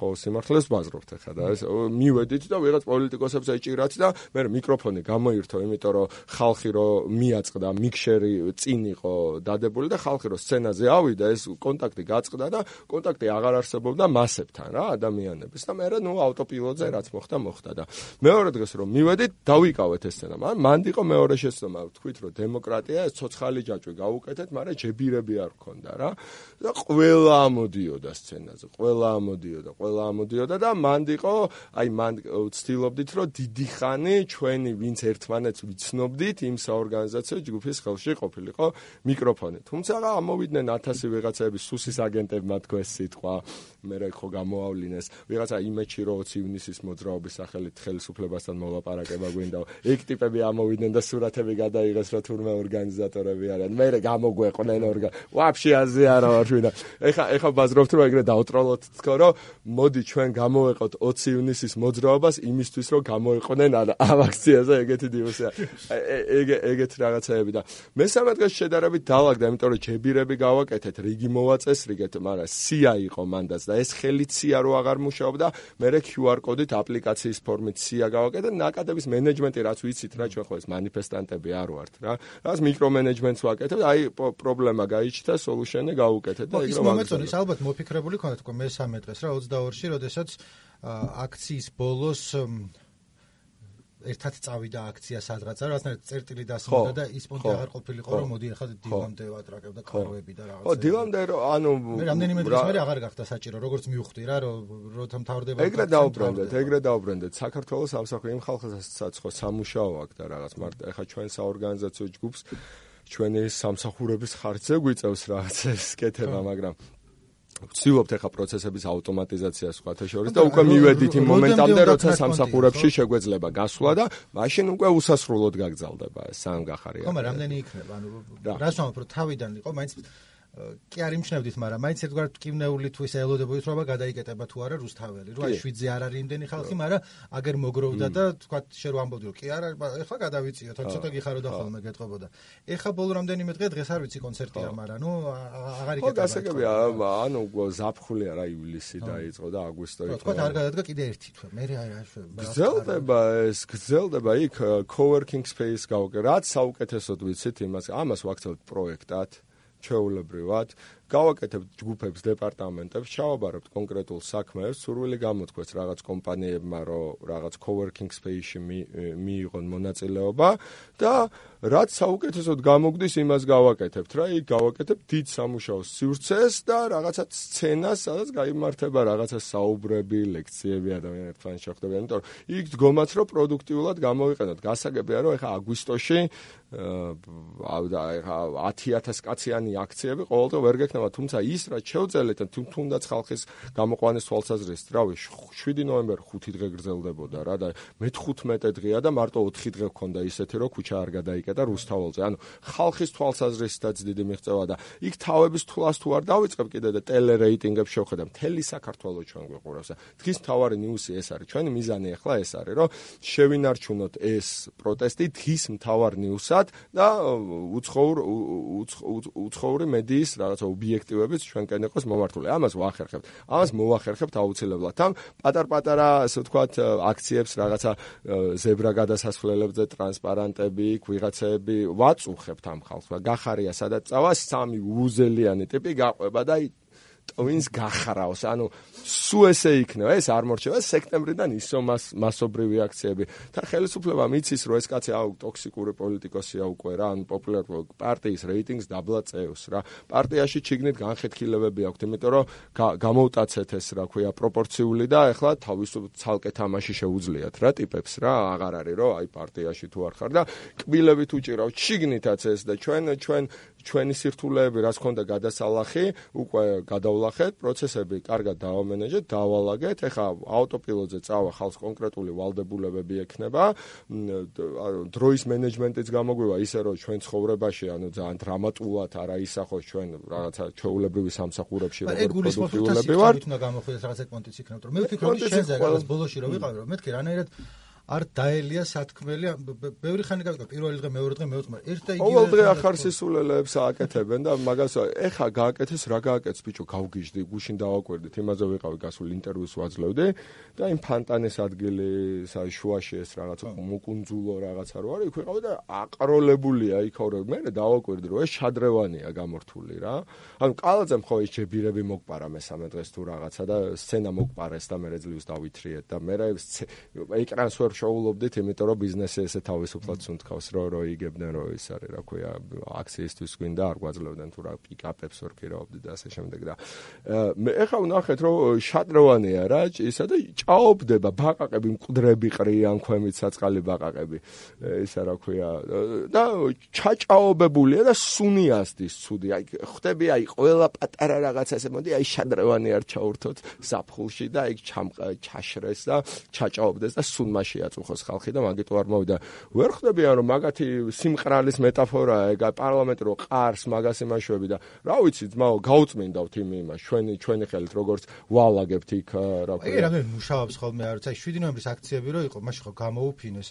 [SPEAKER 2] ხო სიმართლეს ბაზრობთ ახლა და ეს მივედით და ვიღაც პოლიტიკოსებს ეჭირათ და მე მიკროფონი გამოირთო, იმიტომ რომ ხალხი რომ მიაწყდა მიკ მიქშერი წინ იყო დადებული და ხალხი რო სცენაზე ავიდა ეს კონტაქტი გაწყდა და კონტაქტი აღარ არსებობდა მასებთან რა ადამიანების. და მე რა ნუ ავტოპილოტზე რაც მოხდა მოხდა და მეორე დღეს რომ მივედით დავიკავეთ ეს სცენა. მაგრამ მანდ იყო მეორე შეცდომა თქვით რომ დემოკრატია ეს ცოცხალი ჯაჭვი გაუკეთეთ მაგრამ ჯებირები არ ქონდა რა. და ყველა ამოდიოდა სცენაზე ყველა ამოდიოდა ყველა ამოდიოდა და მანდ იყო აი მანდ ვცდილობდით რომ დიდი ხანი ჩვენი ვინც ერთმანეთს ვიცნობდით იმ საორგანიზაციო ჯგუფის ხელში ყოფილიყო მიკროფონი. თუმცა ამოვიდნენ 1000 ვიღაცები სუსის აგენტებმა თქოს სიტყვა, მე რა ხო გამოავლინეს. ვიღაცა იმეჩი რო 20 ივნისის მოძრაობის სახელით ხელისუფლებასთან მოლაპარაკება გვინდა. ეგ ტიპები ამოვიდნენ და სურათები გადაიღეს რა თურმე ორგანიზატორები არიან. მე რა გამოგვეყვნენ ორგან. ვაფშე აზე არა ვარ ვინა. ეხა ეხა ბაზრობთ რომ ეგრე დაუტროლოთ თქო რომ მოდი ჩვენ გამოვეყოთ 20 ივნისის მოძრაობას იმისთვის რომ გამოეყვნენ ამ აქციაზე ეგეთი დიოსია. ეგ ეგეთ რაღაცეები და მესამე დღეს შედარებით დაალაგდა, იმიტომ რომ ჯებირები გავაკეთეთ, რიგი მოვაწესრიგეთ, მაგრამ სია იყო მანდაც და ეს ხელით სია რო აღარ მუშაობდა, მე QR კოდით აპლიკაციის ფორმით სია გავაკეთე, ნაკადების მენეჯმენტი რაც ვიცით რა ჩვენ ხო ეს манифестанტები არ ვართ რა. რას მიკრომენეჯმენტს ვაკეთებთ, აი პრობლემა გაიჩნდა, სოლუშენი გავუკეთეთ და
[SPEAKER 1] ეგრე ვაკეთეთ. ის ალბათ მოფიქრებული ქონდათ უკვე მესამე დღეს რა 22-ში, როდესაც აქციის ბოლოს ერთად წავიდა აქცია სადღაცა, რაღაცნაირად წერტილი დასმოდა და ის პონტი აღარ ყოფილიყო, რომ მოდი ახლა დილამდე ვატრაკებდა კაროები და რაღაცა.
[SPEAKER 2] ხო, დილამდე ანუ
[SPEAKER 1] მე რამდენიმე დღის მერე აღარ გახდა საჭირო, როგორც მივხვდი რა, რომ როცა მთავრდება
[SPEAKER 2] ეგრე დაუბრუნდეთ, ეგრე დაუბრუნდეთ. საქართველოს სამსახური იმ ხალხსაც ხო სამუშაო აქვს და რაღაც მარტო ახლა ჩვენ საორგანიზაციო ჯგუფს ჩვენი სამსახურების ხარჯზე გვიწევს რაღაც ეს კეთება, მაგრამ ვცდილობთ ახლა პროცესების ავტომატიზაციას სხვათა შორის და უკვე მივედით იმ მომენტამდე, როცა სამსახურებში შეგვეძლება გასვლა და მაშინ უკვე უსასრულოდ გაგზავნება ეს სამ გახარია.
[SPEAKER 1] ხომ, რამდენი იქნება? ანუ რას ვამბობ, რომ თავიდან იყო, მაინც კი არ იმჩნევდით, მაგრამ მაინც ერთგვარ ტკივნეული თუ ისე ელოდებოდით, რომ გადაიკეტება თუ არა რუსთაველი, რომ აი 7-ზე არ არის იმდენი ხალხი, მაგრამ აგერ მოგროვდა და თქვა შე რო ამბობდი, რომ კი არა, ეხლა გადავიწიოთ, თორე ცოტა გიხაროდა ხოლმე გეტყობოდა. ეხლა ბოლო რამდენიმე დღე დღეს არ ვიცი კონცერტია, მაგრამ ნუ აღარ იკეტება. ხო,
[SPEAKER 2] გასაგებია, ანუ ზაფხული არა ივლისი დაიწყო და აგვისტო იყო.
[SPEAKER 1] თქვა არ გადადგა კიდე ერთი თვე. მე რა
[SPEAKER 2] გრძელდება ეს, გრძელდება იქ coworking space გავუკე. რაც საუკეთესოდ ვიცით იმას, ამას ვაქცევთ პროექტად. ჩეულებრივად გავაკეთებთ ჯგუფებს დეპარტამენტებს, ჩავაბარებთ კონკრეტულ საქმეებს, სურვილი გამოთქვეს რაღაც კომპანიებმა, რომ რაღაც coworking space-ში მიიღონ მონაწილეობა და რაც საუკეთესოდ გამოგდის, იმას გავაკეთებთ რა, იქ გავაკეთებთ დიდ სამუშაო სივრცეს და რაღაცა სცენას, სადაც გამართება რაღაცა საუბრები, ლექციები ადამიანებთან შეხვდებიან, იმიტომ რომ იქ დგომაც რომ პროდუქტიულად გამოვიყენოთ. გასაგებია რომ ეხა აგვისტოში აა ეხა 10000 კაციანი აქციები ყოველდღე ვერ გექნება იქნება, თუმცა ის რაც შევძელეთ თუ თუნდაც ხალხის გამოყვანის თვალსაზრისით, რავი, 7 ნოემბერი 5 დღე გრძელდებოდა რა და მე 15 დღეა და მარტო 4 დღე გქონდა ისეთი, რომ ქუჩა არ გადაიკეტა რუსთაველზე. ანუ ხალხის თვალსაზრისითაც დიდი მიღწევა და იქ თავების თვლას თუ არ დავიწყებ კიდე და ტელერეიტინგებს შევხედა, მთელი საქართველოს ჩვენ გვიყურავს. დღის თავარი ნიუსი ეს არის. ჩვენი მიზანი ახლა ეს არის, რომ შევინარჩუნოთ ეს პროტესტი დღის მთავარ ნიუსად და უცხოურ უცხოური მედიის რაღაცა ობიექტივებიც ჩვენკენ იყოს მომართული. ამას ვახერხებთ. ამას მოვახერხებთ აუცილებლად. ამ პატარ-პატარა, ასე ვთქვათ, აქციებს რაღაცა ზებრა გადასასვლელებზე ტრანსპარანტები, ვიღაცები ვაწუხებთ ამ ხალხს. გახარია სადაც წავა სამი უზელიანი ტიპი გაყვება და ტვინს გახარავს. ანუ სუ ესე იქნება, ეს არ მორჩება სექტემბრიდან ისო მას მასობრივი აქციები. და ხელისუფლებამ იცის, რომ ეს კაცი აუ ტოქსიკური პოლიტიკოსია უკვე რა, ანუ პოპულარული პარტიის რეიტინგს დაბლა წევს რა. პარტიაში ჩიგნით განხეთქილებები აქვს, იმიტომ რომ გამოუტაცეთ ეს რა ქვია პროპორციული და ეხლა თავისუფლ ცალკე თამაში შეუძლიათ რა ტიპებს რა, აღარ არის რომ აი პარტიაში თუ არ ხარ და კბილებით უჭირავ ჩიგნითაც ეს და ჩვენ ჩვენ ჩვენი სირთულეები რაც ქონდა გადასალახი, უკვე გადავლახეთ, პროცესები კარგად დავამენეჯეთ, დავალაგეთ. ეხა ავტოპილოტზე წავა ხალხს კონკრეტული ვალდებულებები ექნება. დროის მენეჯმენტიც გამოგვივა ისე რომ ჩვენ ცხოვრებაში ანუ ძალიან დრამატულად არა ისახოს ჩვენ რაღაცა ჩეულებრივი სამსახურებში
[SPEAKER 1] როგორ პროდუქტიულები ვართ. უნდა გამოხდეს რაღაცა კონტექს იქნება, რომ მე ვფიქრობ შენზე რაღაც ბოლოში რომ ვიყავი რომ მეთქი რანაირად არ დაელია სათქმელი ბევრი ხანი გავიკო პირველი დღე მეორე დღე მეოთხე მაგრამ ერთ და იგივე
[SPEAKER 2] ყოველ დღე ახარ სისულელეებს ააკეთებენ და მაგას ეხა გააკეთეს რა გააკეთეს? ბიჭო გავგიჟდი გუშინ დავაკვირდით იმაზე ვიყავი გასულ ინტერვიუს ვაძლევდი და იმ ფანტანეს ადგილი შუაში ეს რაღაც მოკუნძულო რაღაცა რო არის იქ ვიყავი და აყროლებულია იქაო რომ მე დავაკვირდი რომ ეს შადრევანია გამორთული რა. ანუ კალაძე მხო ის ჯებირები მოგპარა მესამე დღეს თუ რაღაცა და სცენა მოგპარეს და მე რეძლივს დავითრიეთ და მე ეკრანს ვერ შოულობდით, იმიტომ რომ ბიზნესი ესე თავისუფლად სუნთქავს, რომ რო იგებდნენ რომ ის არის, რა ქვია, აქციისთვის გვინდა არ გვაძლევდნენ თუ რა პიკაპებს ვერ ქირაობდით და ასე შემდეგ და მე ეხლა ვნახეთ რომ შადროვანია რა, ისა და ჭაობდება ბაყაყები, მკვდრები ყრიან ქვემით საწყალი ბაყაყები. ისა რა ქვია და ჩაჭაობებულია და სუნიასდის ცუდი. აი ხვდები აი ყველა პატარა რაღაცა ესე მოდი აი შადროვანი არ ჩაურთოთ საფხულში და აი ჩაშრეს და ჩაჭაობდეს და სუნმაში აწუხოს ხალხი და მაგიტო არ მოვიდა. ვერ ხვდებიან რომ მაგათი სიმყრალის მეტაფორაა ეგ პარლამენტი რო ყარს მაგას იმაშვები და რა ვიცი ძმაო გაუწმინდავთ იმ იმას ჩვენი ჩვენი ხელით როგორც ვალაგებთ იქ რა
[SPEAKER 1] ქვია. აი რამდენი მუშაობს ხოლმე არ ვიცი 7 ნოემბრის აქციები რო იყო მაშინ ხო გამოუფინეს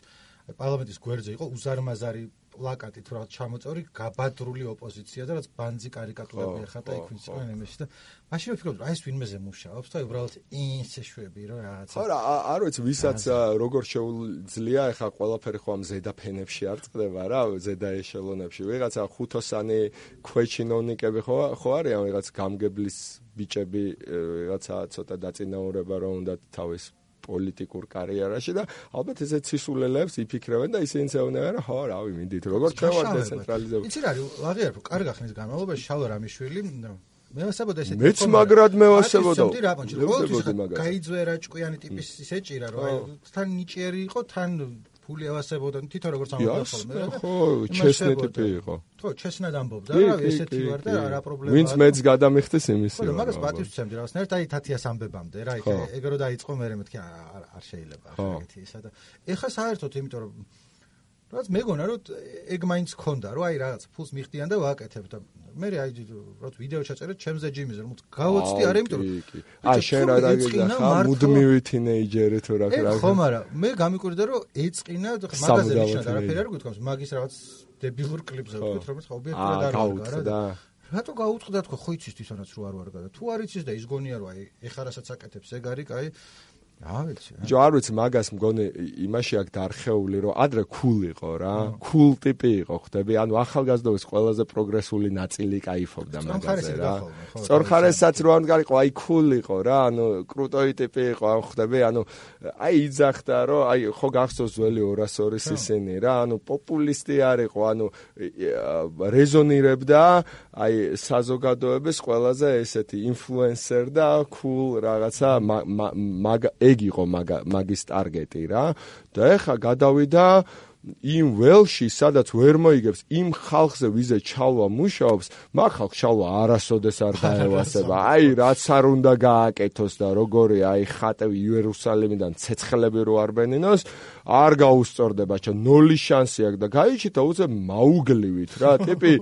[SPEAKER 1] პარლამენტის გვერდზე იყო უზარმაზარი პლაკატი თუ რაღაც ჩამოწორი გაბადრული ოპოზიცია და რაც ბანძი კარიკატურები ახატა იქ ვინც იყო ნემესი და მაშინ ვფიქრობ აი ეს ვინმეზე მუშაობს და უბრალოდ ინსე შვები რომ რაღაცა
[SPEAKER 2] ხო რა არ ვიცი ვისაც როგორ შეუძლია ახლა ყველაფერი ხო ამ ზედა ფენებში არ წდება რა ზედა ეშელონებში. ვიღაცა ხუთოსანი ქვეჩინოვნიკები ხო ხო არიან ვიღაც გამგებლის ბიჭები ვიღაცა ცოტა დაწინაურება რომ უნდა თავის პოლიტიკურ კარიერაში და ალბათ ესეც სისულელებს იფიქრებენ და ისინი ცეონებენ რა ხო რავი მინდით როგორ ჩვენ დეცენტრალიზებული
[SPEAKER 1] იცი რა აღიარ რომ კარგი ახნის განმავლობაში შალვა რამიშვილი მე ვასაბოდა ესეთი
[SPEAKER 2] მეც მაგრად მე ვასაბოდა
[SPEAKER 1] გაიძვერა ჭკვიანი ტიპის ისეჭირა რომ თან ნიჭიერი იყო თან ფული ავასებოდა თვითონ როგორც ამბობდა ხოლმე
[SPEAKER 2] რა ხო ჩესნე ტიპი იყო.
[SPEAKER 1] ხო ჩესნად ამბობდა რა ესეთი ვარ და რა პრობლემაა
[SPEAKER 2] ვინც მეც გადამიხდეს იმის
[SPEAKER 1] ხო მაგას პატივს ვცემდი რაღაცნაირად აი თათიას ამბებამდე რა იქ ეგრო დაიწყო მე მეთქი არ შეიძლება ეგეთი ისა და ეხა საერთოდ იმიტომ რომ რაც მეგონა რომ ეგ მაინც ქონდა რომ აი რაღაც ფულს მიხდიან და ვაკეთებ და მე აი რომ ვიდეო ჩაწერე ჩემზე ჯიმიზე რომ გავოცდი არა იმიტომ
[SPEAKER 2] რომ აი შენ რა დაგეძახა ხა მუდმივი თინეიჯერი თუ რა
[SPEAKER 1] რა ხო მაგრამ მე გამიკვირდა რომ ეწყინა მაგაზე ნიშნა არაფერი არ გითხოვს. მაგის რაღაც დებილურ კლიპზე ვთქვით რომ ხა ობიექტურად არ
[SPEAKER 2] არის რა
[SPEAKER 1] რატო გაუწყდა თქო ხო იცის თვითონაც რო არ ვარ გადა თუ არ იცის და ის გონია რომ აი ეხა რასაც აკეთებს ეგ არის კაი რა ვიცი.
[SPEAKER 2] ჯო არ ვიცი მაგას მგონი იმაში აქ დარხეული რომ ადრე cool იყო რა. cool ტიპი იყო ხვდები, ანუ ახალგაზრდობის ყველაზე პროგრესული ნაწილი кайფობდა მაგაზე რა. სწორხარესაც რო არ გარიყო, აი cool იყო რა, ანუ კრუტოი ტიპი იყო, ან ხვდები, ანუ აი იძახდა რომ აი ხო გახსოვს ძველი 202-ის ისინი რა, ანუ პოპულისტი არ იყო, ანუ რეზონირებდა აი საზოგადოების ყველაზე ესეთი ინფლუენსერ და cool რაღაცა მაგ ეგ იყო მაგის ტარგეტი რა. და ეხა გადავიდა იმ ველში სადაც ვერ მოიგებს იმ ხალხზე ვიზე ჩალვა მუშაობს მაგ ხალხ ჩალვა არასოდეს არ დაევასება. აი რაც არ უნდა გააკეთოს და როგორი აი ხატევი იერუსალიმიდან ცეცხლები რო არ ბენინოს არ გაუსწორდება ჩა ნული შანსი აქვს და გაიჩიტა უცე მაუგლივით რა. ტიპი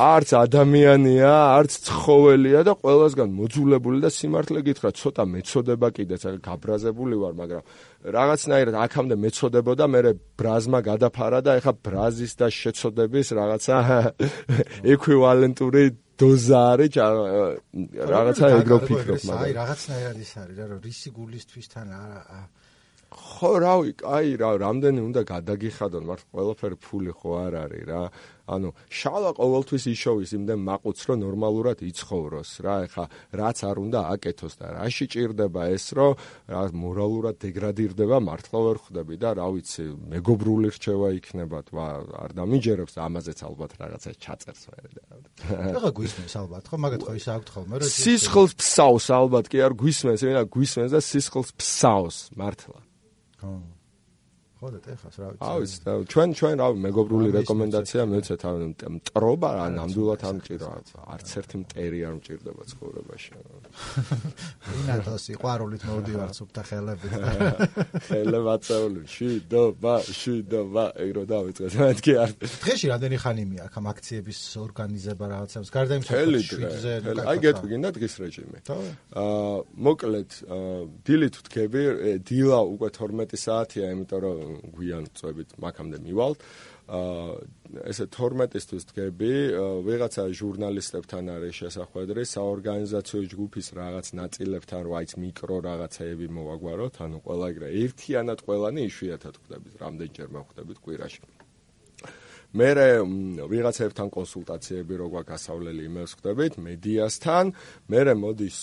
[SPEAKER 2] არც ადამიანია არც ცხოველია და ყველასგან მოძულებული და სიმართლე გითხრა ცოტა მეწოდება კიდეც გაბრაზებული ვარ მაგრამ რაღაცნაირად აქამდე მეწოდებოდა მე ბრაზმა გადაფარა და ეხა ბრაზის და შეწოდების რაღაცა ეკვივალენტური დოზა არის რაღაცა ეგრო ფიქრობ
[SPEAKER 1] მაგრამ აი რაღაცნაირად ის არის რა რომ რისი გულისთვისთან არა
[SPEAKER 2] ხო რავი, კაი რა, რამდენი უნდა გადაგიხადონ, მართ ყველაფერი ფული ხო არ არის რა. ანუ შალა ყოველთვის იშოვის იმდენ მაყუც რომ ნორმალურად იცხოვროს რა. ეხა რაც არ უნდა აკეთოს და რაში ჭირდება ეს რომ რა მორალურად დეგრადირდება მართლა ვერ ხვდები და რა ვიცი, მეგობრული რჩევა იქნება თვა არ დამიჯერებს ამაზეც ალბათ რაღაცა ჩაწერს ვერ და.
[SPEAKER 1] ეხა გვისმენს ალბათ ხო, მაგათ ხო ისე აქვთ ხოლმე
[SPEAKER 2] რომ სისხლს ფსავს ალბათ კი არ გვისმენს, ვინა გვისმენს და სისხლს ფსავს მართლა. ხო
[SPEAKER 1] ხო და ეხას რა ვიცი.
[SPEAKER 2] აუ ის ჩვენ ჩვენ რა მეგობრული რეკომენდაცია მეცეთ ანუ მტრობა რა ნამდვილად ამ ჭირა არც ერთი მტერი არ მჭირდება ცხოვრებაში.
[SPEAKER 1] ინათოს იყვარულით მოვდივარ სუფთა ხელებით.
[SPEAKER 2] ხელებაცეული შვიდობა შვიდობა ეგრო დავიწყეთ მეთქი არ.
[SPEAKER 1] დღეში რამდენი ხანი აქ ამ აქციების ორგანიზება რაღაცებს გარდა იმ
[SPEAKER 2] შვიდზე აი გეტყვი გინდა დღის რეჟიმი. აა მოკლედ დილით ვთქები დილა უკვე 12 საათია იმიტომ რომ გვიან წვებით მაგამდე მივალთ. აა ესე 12-ისთვის დგები, ვიღაცა ჟურნალისტებთან არის შესახვედრი, საორგანიზაციო ჯგუფის რაღაც ნაწილებთან, რაიც მიკრო რაღაცეები მოვაგვაროთ, ანუ ყველა ეგრე ერთიანად ყველანი იშვიათად ხვდებით, რამდენჯერ მოხვდებით კვირაში. მე ვიღაცებთან კონსულტაციები რო გვაქვს გასავლელი იმას ხდებით მედიასთან მე მოდის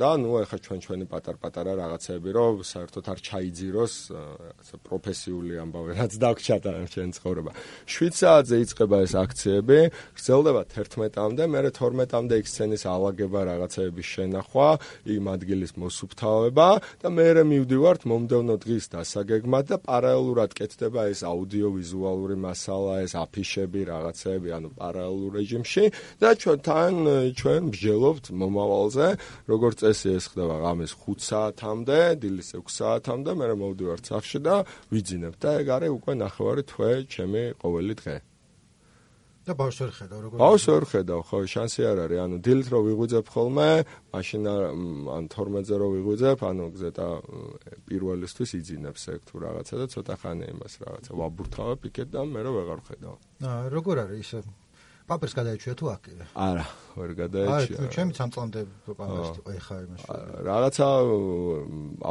[SPEAKER 2] და ნუ ახლა ჩვენ ჩვენი პატარ-პატარა რაღაცები რო საერთოდ არ ჩაიძიროს რაღაცა პროფესიული ამბავი რაც დაგჭადა ჩვენ ცხოვრება. 7 საათზე იწყება ეს აქციები. გრძელდება 11-მდე მე 12-მდე იქ სცენის ალაგება რაღაცეების შენახვა იმ ადგილის მოსუფთავება და მე მივდივართ მომდევნო დღის დასაგეგმად და პარალელურად კეთდება ეს აუდიო-ვიზუალური მას მასალა ეს აფიშები რაღაცები ანუ პარალელურ რეჟიმში. და ჩვენთან ჩვენ ბჟელობთ მომავალზე როგორც წესი ეს ხდება ღამის 5 საათამდე დილის 6 საათამდე მე მოვდივართ სახში და ვიძინებ. და ეგ არის უკვე ნახევარი თვე ჩემი ყოველი დღე
[SPEAKER 1] და ბავშვს ვერ ხედავ როგორ
[SPEAKER 2] ბავშვს ვერ ხედავ ხო შანსი არ არის. ანუ დილით რო ვიღვიძებ ხოლმე მაშინ ან 12-ზე რო ვიღვიძებ ანუ გზეტა პირველისთვის იძინებს ეგ თუ რაღაცა და ცოტა ხანი იმას რაღაცა. ვაბურთავებ იქეთ და მე რო ვეღარ ხედავ.
[SPEAKER 1] აა როგორ არის ისე პაპერს გადაიჩვია თუ აქ?
[SPEAKER 2] არა, ვერ გადაიჩვია.
[SPEAKER 1] აი, ჩემი სამწლამდე პაპერს იყო ეხა იმაში.
[SPEAKER 2] რაღაცა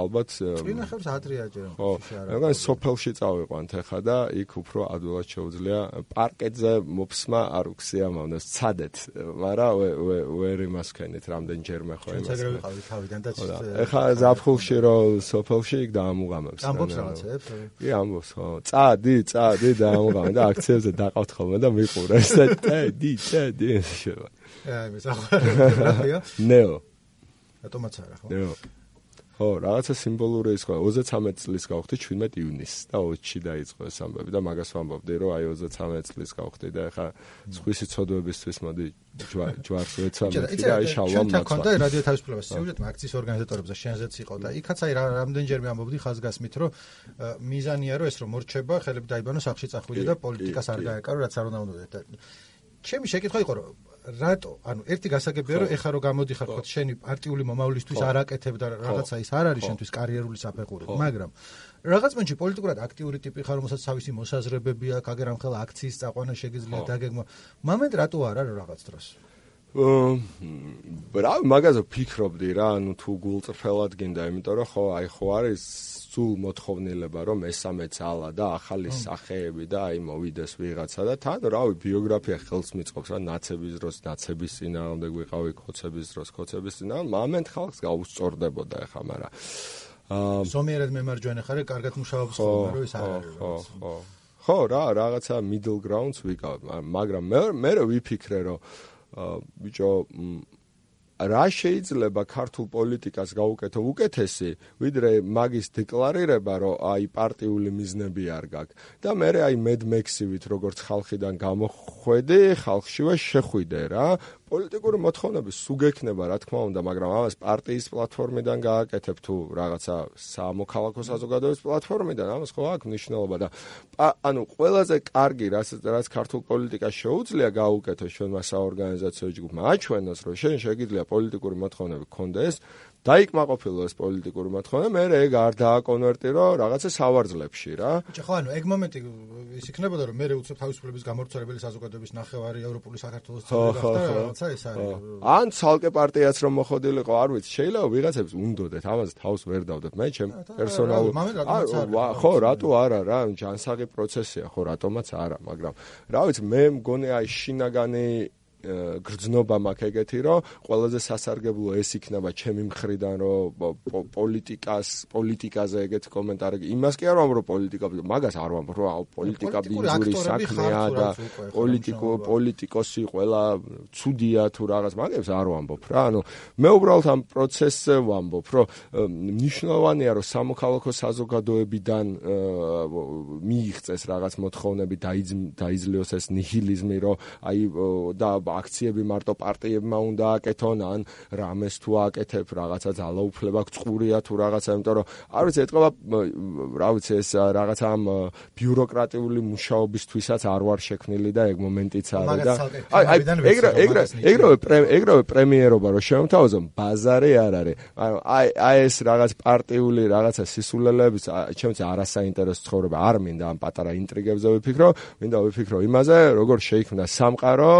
[SPEAKER 2] ალბათ
[SPEAKER 1] წინახებს ადრიაჯერ.
[SPEAKER 2] ხო, რაღაც სოფელში წავიყვანთ ეხა და იქ უფრო ადვილად შეუძლია პარკეტზე მოფსმა არ უქსიამოვნებს ცადეთ, მაგრამ ვერ იმას ქენით რამდენჯერმე ხო
[SPEAKER 1] იმას. ჩვენ ვიყავით თავიდან და
[SPEAKER 2] ეხა ზაფხულში რო სოფელში იქ დაამუღამებს.
[SPEAKER 1] ამბობს რაღაცებს?
[SPEAKER 2] კი, ამბობს, ხო. წადი, წადი დაამუღამე და აქციებზე დაყავთ ხოლმე და მიყურე დი დი
[SPEAKER 1] შევა. აი მე საერთოდ
[SPEAKER 2] ნეო.
[SPEAKER 1] ატომაც არა ხო?
[SPEAKER 2] ნეო. ხო, რაღაცა სიმბოლური ის ხო, 33 წლის გავხდი 17 ივნისს და 20-ში დაიწყო ეს ამბები და მაგას ვამბობდი, რომ აი 33 წლის გავხდი და ეხა სხვისი ცოდვებისთვის მოდი ჯვარს ვეცამეთ და აი შალვა
[SPEAKER 1] მაცვა. ჩვენ თქონდა რადიო თავისუფლებას სიუჟეტმა აქციის ორგანიზატორებს და შენზეც იყო და იქაც აი რამდენჯერმე ამბობდი ხაზგასმით, რომ მიზანია რომ ეს რომ მორჩება, ხელები დაიბანოს სახში წახვიდე და პოლიტიკას არ გაეკარო, რაც არ უნდა უნდა. ჩემი შეკითხვა იყო რომ რატო ანუ ერთი გასაგებია რომ ეხა რომ გამოდიხარ ხო. შენი პარტიული მომავლისთვის არ აკეთებ და რაღაცა ის არ არის შენთვის კარიერული საფეხური მაგრამ რაღაც მომენტში პოლიტიკურად აქტიური ტიპი ხარ რომელსაც თავისი მოსაზრებები აქვს აგერ ამ ხელა აქციის წაყვანა შეგიძლია დაგეგმო მომენტ რატო არ არის რაღაც დროს?
[SPEAKER 2] ბრა მაგაზე ფიქრობდი რა ანუ თუ გულწრფელად გინდა იმიტომ რომ ხო აი ხო არის სულ მოთხოვნილება რომ მესამე ძალა და ახალი სახეები და აი მოვიდეს ვიღაცა და თან რავი ბიოგრაფია ხელს მიწყობს რა ნაცების დროს ნაცების წინააღმდეგ ვიყავი კოცების დროს კოცების წინააღმდეგ მომენტ ხალხს გაუსწორდებოდა ეხა მაგრამ
[SPEAKER 1] აა ზომიერად მემარჯვენე ხარ კარგად მუშაობს ხოლმე რომ ის არ არის
[SPEAKER 2] ხო ხო. ხო რა რაღაცა middle grounds ვიყავ მაგრამ მე მე ვიფიქრე რომ ბიჭო რა შეიძლება ქართულ პოლიტიკას გაუკეთო უკეთესი, ვიდრე მაგის დეკლარირება, რომ აი პარტიული მიზნები არ გაქვს. და მე აი მედმექსივით როგორც ხალხიდან გამოხვედი, ხალხშივე შეხვიდე რა. პოლიტიკური მოთხოვნები სუგექნება, რა თქმა უნდა, მაგრამ ამას პარტიის პლატფორმიდან გააკეთებ თუ რაღაცა სამოქალაქო საზოგადოების პლატფორმიდან, ამას ხო აქვს მნიშვნელობა და ანუ ყველაზე კარგი რაც რაც ქართულ პოლიტიკას შეუძლია გაუკეთოს ჩვენმა საორგანიზაციო ჯგუფმა, აჩვენოს, რომ შენ შეგიძლია პოლიტიკური მოთხოვნები გქონდეს დაიკმაყოფილო ეს პოლიტიკური მოთხოვნა, მე ეგ არ დააკონვერტირო რაღაცა სავარძლებში რა.
[SPEAKER 1] ბიჭო, ხო, ანუ ეგ მომენტი ის იქნებოდა, რომ მე უცებ თავისუფლების გამორჩეველი საზოგადოების ნახევარი ევროპული საქართველოს წევრი გახდა, რაღაცა ეს არის.
[SPEAKER 2] ან ცალკე პარტიაც რომ მოხოდილიყო, არ ვიცი, შეიძლება ვიღაცებს უნდოდეთ, ამაზე თავს ვერ დავდეთ. მე ჩემ პერსონალურ ხო, რატო არა რა, ჯანსაღი პროცესია, ხო, რატომაც არა, მაგრამ რა ვიცი, მე მგონი აი შინაგანი გრძნობა მაქვს ეგეთი, რომ ყველაზე სასარგებლო ეს იქნება ჩემი მხრიდან, რომ პოლიტიკას, პოლიტიკაზე ეგეთი კომენტარი. იმას კი არ ვამბობ, რომ პოლიტიკა, მაგას არ ვამბობ, რომ პოლიტიკა ბინძური საქმეა და პოლიტიკო, პოლიტიკოსი ყველა ცუდია თუ რაღაც, მაგებს არ ვამბობ რა. ანუ მე უბრალოდ ამ პროცესზე ვამბობ, რომ ნიშნავანია, რომ სამოქალაქო საზოგადოებიდან მიიღწეს რაღაც მოთხოვნები დაიძლიოს ეს ნიჰილიზმი, რომ აი და აქციები მარტო პარტიებმა უნდა აკეთონ ან რამეს თუ აკეთებ რაღაცა ძალაუფლება გწყურია თუ რაღაცა იმიტომ რომ არ ვიცი ეთყობა რა ვიცი ეს რაღაცა ამ ბიუროკრატიული მუშაობისთვისაც არ ვარ შექმნილი და ეგ მომენტიც არის და აი აი ეგრე ეგრე ეგრე ეგრე პრემიერობა რომ შემოთავაზო ბაზარი არ არის. აი აი ეს რაღაც პარტიული რაღაცა სისულელების ჩემს არასაინტერესო ცხოვრება არ მინდა ამ პატარა ინტრიგებზე ვიფიქრო მინდა ვიფიქრო იმაზე როგორ შეიქმნა სამყარო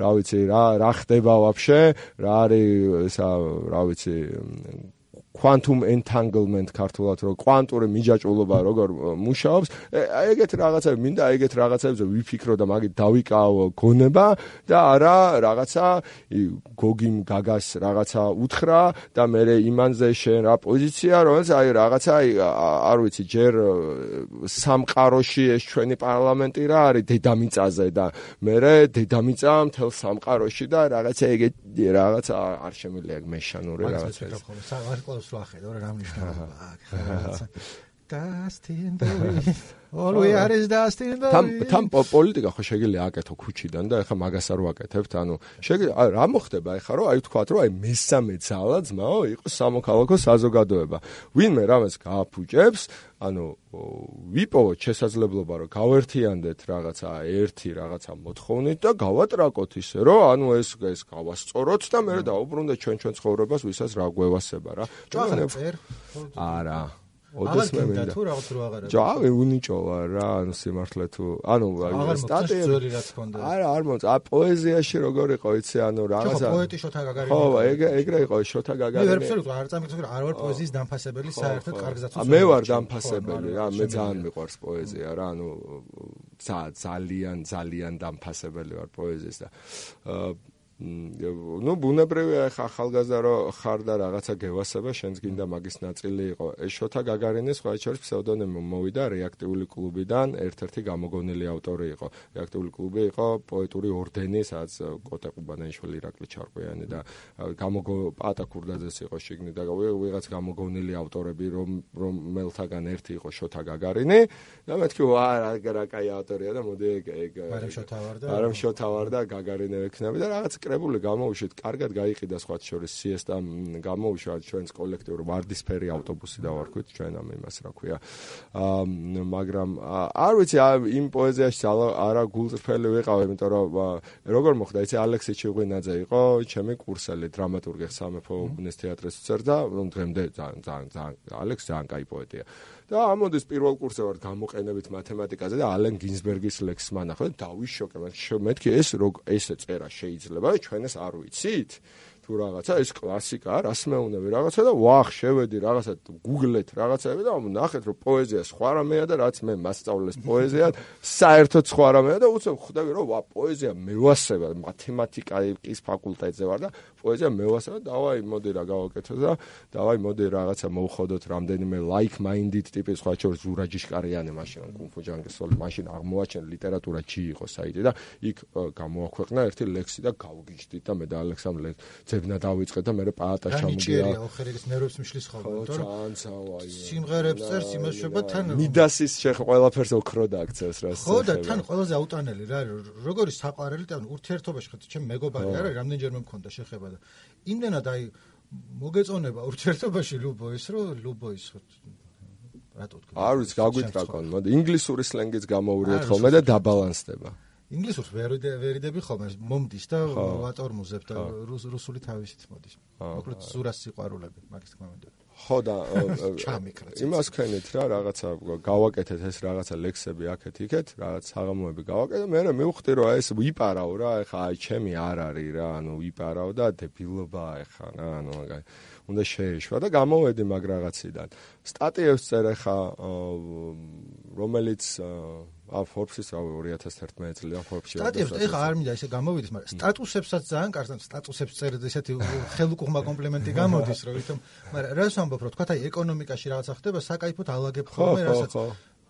[SPEAKER 2] რა ვიცი რა რა ხდება ვაფშე რა არის ესა რა ვიცი quantum entanglement ქართულად რო კვანტური მიჯაჭვულობა როგორ მუშაობს. ეგეთ რაღაცები მინდა ეგეთ რაღაცებზე ვიფიქრო და მაგით დავიკავო გონება და არა რაღაცა გოგიმ გაგას რაღაცა უთხრა და მე იმანზე შენ რა პოზიცია რომელიც აი რაღაცა არ ვიცი ჯერ სამყაროში ეს ჩვენი პარლამენტი რა არის დედამიწაზე და მე დედამიწა მთელ სამყაროში და რაღაცა ეგეთ რაღაცა არ შემიძლია მეშანური
[SPEAKER 1] რაღაცა სულ ახედო რა მნიშვნელობა აქვს dust in the wind dust in the wind
[SPEAKER 2] თან თან პოლიტიკა ხო შეგიძლია აკეთო ქუჩიდან და ეხლა მაგას არ ვაკეთებთ ანუ შეგიძლია რა მოხდება ეხლა რომ აი თქვა რომ აი მესამე ძალა ძმაო იყო სამოქალაქო საზოგადოება. ვინმე რამეს გააფუჭებს ანუ ვიპოვოთ შესაძლებლობა რომ გავერთიანდეთ რაღაცა ერთი რაღაცა მოთხოვნით და გავატრაკოთ ისე რომ ანუ ეს ეს გავასწოროთ და მე დავუბრუნდეთ ჩვენ ჩვენ ცხოვრებას ვისაც რა გვევასება რა. არა ოდეს მე მინდა.
[SPEAKER 1] თუ რაღაც რო აღარა
[SPEAKER 2] ჯო ავე უნიჭოა რა ანუ სიმართლე თუ. ანუ
[SPEAKER 1] სტატიები
[SPEAKER 2] არა არ მოწ ა პოეზიაში როგორ იყო იცი ანუ რაღაცა
[SPEAKER 1] ხო პოეტი შოთა გაგარინი
[SPEAKER 2] ხო ეგ ეგრე იყო შოთა გაგარინი
[SPEAKER 1] მე ვერ ვფიქრობ არ წამიწევ არ ვარ პოეზიის დამფასებელი საერთოდ კარგზაც
[SPEAKER 2] მე ვარ დამფასებელი რა მე ძალიან მიყვარს პოეზია რა ანუ ძალიან ძალიან დამფასებელი ვარ პოეზიის და ну ბუნებრივია ხა ახალგაზრდა რო ხარ და რაღაცა გევასება შენს გინდა მაგის ნაწილი იყო. ეს შოთა გაგარინის სხვა შორის ფსევდონიმი მოვიდა რეაქტიული კლუბიდან. ერთ-ერთი გამოგონილი ავტორი იყო. რეაქტიული კლუბი იყო პოეტური ორდენი სადაც კოტე ყუბანაიშვილი ირაკლი ჩარკვიანი და გამოგო პატა ქურდაძეს იყო შიგნით და ვიღაც გამოგონილი ავტორები რომ რომელთაგან ერთი იყო შოთა გაგარინი. და მეთქი ვარ რა კაი ავტორია და მოდი ეგ
[SPEAKER 1] არამ შოთა ვარ და
[SPEAKER 2] არამ შოთა ვარ და გაგარინე ვექნები და რაღაც კრებული გამოუშვით კარგად გაიყიდა სხვა შორის სიესტა გამოუშვა ჩვენს კოლექტიურ ვარდისფერი ავტობუსი დავარქვით ჩვენ ამ იმას რა ქვია. აა მაგრამ არ ვიცი იმ პოეზიაში არა გულწრფელი ვიყავ იმიტომ რომ როგორ მოხდა? იცი ალექსი ჩიღვინაძე იყო ჩემი კურსელი დრამატურგი სამეფო უბნის თეატრის წერდა რომ დღემდე ძალიან ძალიან ძალიან ალექსი ძალიან კაი პოეტია. და ამოდის პირველ კურსზე ვარ გამოყენებით მათემატიკაზე და ალენ გინზბერგის ლექსს მანახე და დავიშოკე მეთქი ეს რო ესე წერა შეიძლება ჩვენ ეს არ ვიცით თუ რაღაცა ეს კლასიკა რას მეუნები რაღაცა და ვახ შევედი რაღაცა გუგლეთ რაღაცაები და ნახეთ რომ პოეზია სხვა რამეა და რაც მე მასწავლეს პოეზია საერთოდ სხვა რამეა და უცებ ხვდები რომ ვა პოეზია მევასება მათემატიკის ფაკულტეტზე ვარ და პოეზია მევასება. დავაი მოდი რა გავაკეთო და დავაი მოდი რაღაცა მოვხოდოთ რამდენიმე like minded ტიპის სხვა შორის ზურაჯიშკარიანი მაშინ კუნფუ ჯანგესოლი მაშინ აღმოაჩენ ლიტერატურა ჩი იყო საიტი და იქ გამოაქვეყნა ერთი ლექსი და გავგიჩდით და მე და ალექსანდრე ძებნა დავიწყე და მე პაატა ჩამოგია.
[SPEAKER 1] რა ოხერიგის ნერვებს მიშლის ხოლმე,
[SPEAKER 2] თორემ ძალიან ცავაია.
[SPEAKER 1] სიმღერებს წერს იმაშობა თან
[SPEAKER 2] მიდასის შეხ ყველაფერს ოქრო დააქცევს რა.
[SPEAKER 1] ხო და თან ყველაზე აუტანელი რა როგორი საყვარელი და ურთიერთობაში ხეთ ჩემ მეგობარი არა რამდენჯერმე მქონდა შეხება და იმდენად აი მოგეწონება ურთიერთობაში ლუბო ის რომ ლუბო ის რატო თქვი?
[SPEAKER 2] არ ვიცი გაგვიტრა კონ მოდი ინგლისური სლენგიც გამოვურიოთ ხოლმე და დაბალანსდება.
[SPEAKER 1] ინგლისურს ვერ ვერიდები ხოლმე მომდის და ვატორმუზებ და რუსული თავისით მოდის. მოკლედ ზურას სიყვარულები მაგის თქმა უნდა.
[SPEAKER 2] ხო და იმას ქენით რა რაღაცა გავაკეთეთ ეს რაღაცა ლექსები აქეთ იქეთ რაღაც საღამოები გავაკეთე მე მე მივხვდი რომ ეს ვიპარავ რა ეხა აი ჩემი არ არის რა ანუ ვიპარავ და დებილობა ეხა რა ანუ მაგაი უნდა შეეშვა და გამოვედი მაგ რაღაციდან. სტატიებს წერ ეხა რომელიც ა Forbes-ის რა 2011 წლიდან Forbes-ში
[SPEAKER 1] სტატიებს ეხა არ მინდა ესე გამოვიდეს, მაგრამ სტატუსებსაც ძალიან კარგად სტატუსებს წერდა ესეთი ხელუკუღმა კომპლიმენტი გამოდის, რომ ვითომ, მაგრამ რას ვამბობ, რომ თქვა აი ეკონომიკაში რაღაცა ხდება, საკაიფოდ ალაგებ ხოლმე რასაც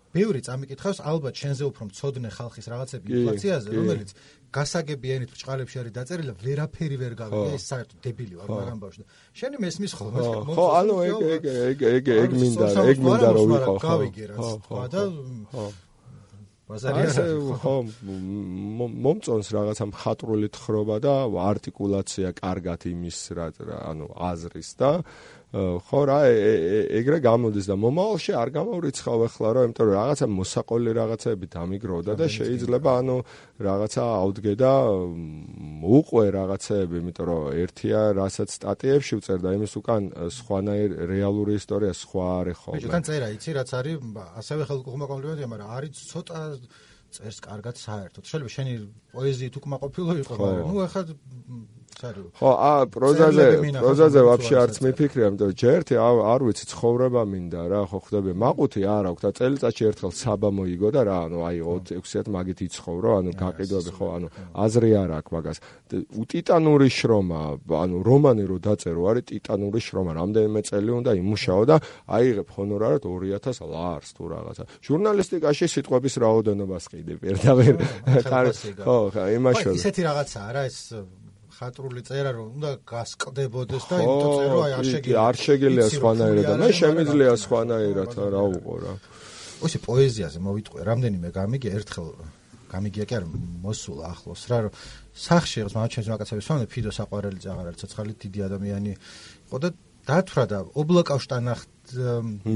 [SPEAKER 1] ბევრი წამიკითხავს ალბათ შენზე უფრო მწოდნე ხალხის რაღაცები ინფლაციაზე, რომელიც გასაგებიანით ბჭყალებში არის დაწერილი, ვერაფერი ვერ გავიგე, ეს საერთოდ დებილი ვარ მაგამ ბავშვი. შენი მესმის ხოლმე.
[SPEAKER 2] ხო, ანუ ეგ ეგ ეგ ეგ ეგ მინდა, ეგ მინდა რომ ვიყო.
[SPEAKER 1] გავიგე რაც თქვა და
[SPEAKER 2] ბაზარია ხო მომწონს რაღაცა მხატვრული თხრობა და არტიკულაცია კარგად იმის რა ანუ აზრის და ხო რა ეგრე გამოდის და მომავალში არ გამორიცხავ ახლა რა იმიტომ რომ რაღაცა მოსაყოლი რაღაცები დამიგროვდა და შეიძლება ანუ რაღაცა აუდგე და უყვე რაღაცეები იმიტომ რომ ერთია რასაც სტატიებში ვწერდა იმის უკან სხვანაირ რეალური ისტორია სხვა არის ხოლმე.
[SPEAKER 1] მე შეგან წერა იცი რაც არის ასევე ხელკუღმა კომპლიმენტია მაგრამ არის ცოტა წერს კარგად საერთოდ. შეიძლება შენი პოეზიით უკმაყოფილო იყო, მაგრამ ნუ ახლა
[SPEAKER 2] ხო, ა პროზაზე, პროზაზე ვაფშე არც მიფიქრია, იმიტომ ჯერ ერთი არ ვიცი ცხოვრება მინდა რა, ხო ხდები, მაყუთი არ აქვს და წელიწადში ერთხელ საბა მოიგო და რა, ანუ აი 26-ად მაგით იცხოვრო, ანუ გაყიდვები ხო, ანუ აზრი არ აქვს მაგას. ტიტანური შრომა, ანუ რომანი რო დაწერო, არის ტიტანური შრომა, რამდენიმე წელი უნდა იმუშაო და აიღებ ჰონორარად 2000 ლარს თუ რაღაცა. ჟურნალისტიკაში სიტყვების რაოდენობას ყიდი პირდაპირ. ხო, ხო, იმაშო.
[SPEAKER 1] ისეთი რაღაცაა რა ეს ხატრული წერა რომ უნდა გასკდებოდეს და იმიტომ წერო აი არ შეგიძლია
[SPEAKER 2] არ შეგიძლია სხვანაირად. და მე შემიძლია სხვანაირად რა უყო რა
[SPEAKER 1] ოსი პოეზიაზე მოვიტყვე რამდენიმე გამიგე ერთხელ გამიგია კი არა მოსულა ახლოს რა რომ სახში მაგრამ ჩემს მაგაცებს ვამბე ფიდო საყვარელი ზაღარ არის ცოცხალი დიდი ადამიანი იყო და დათვრა და ობლოკავშტანახ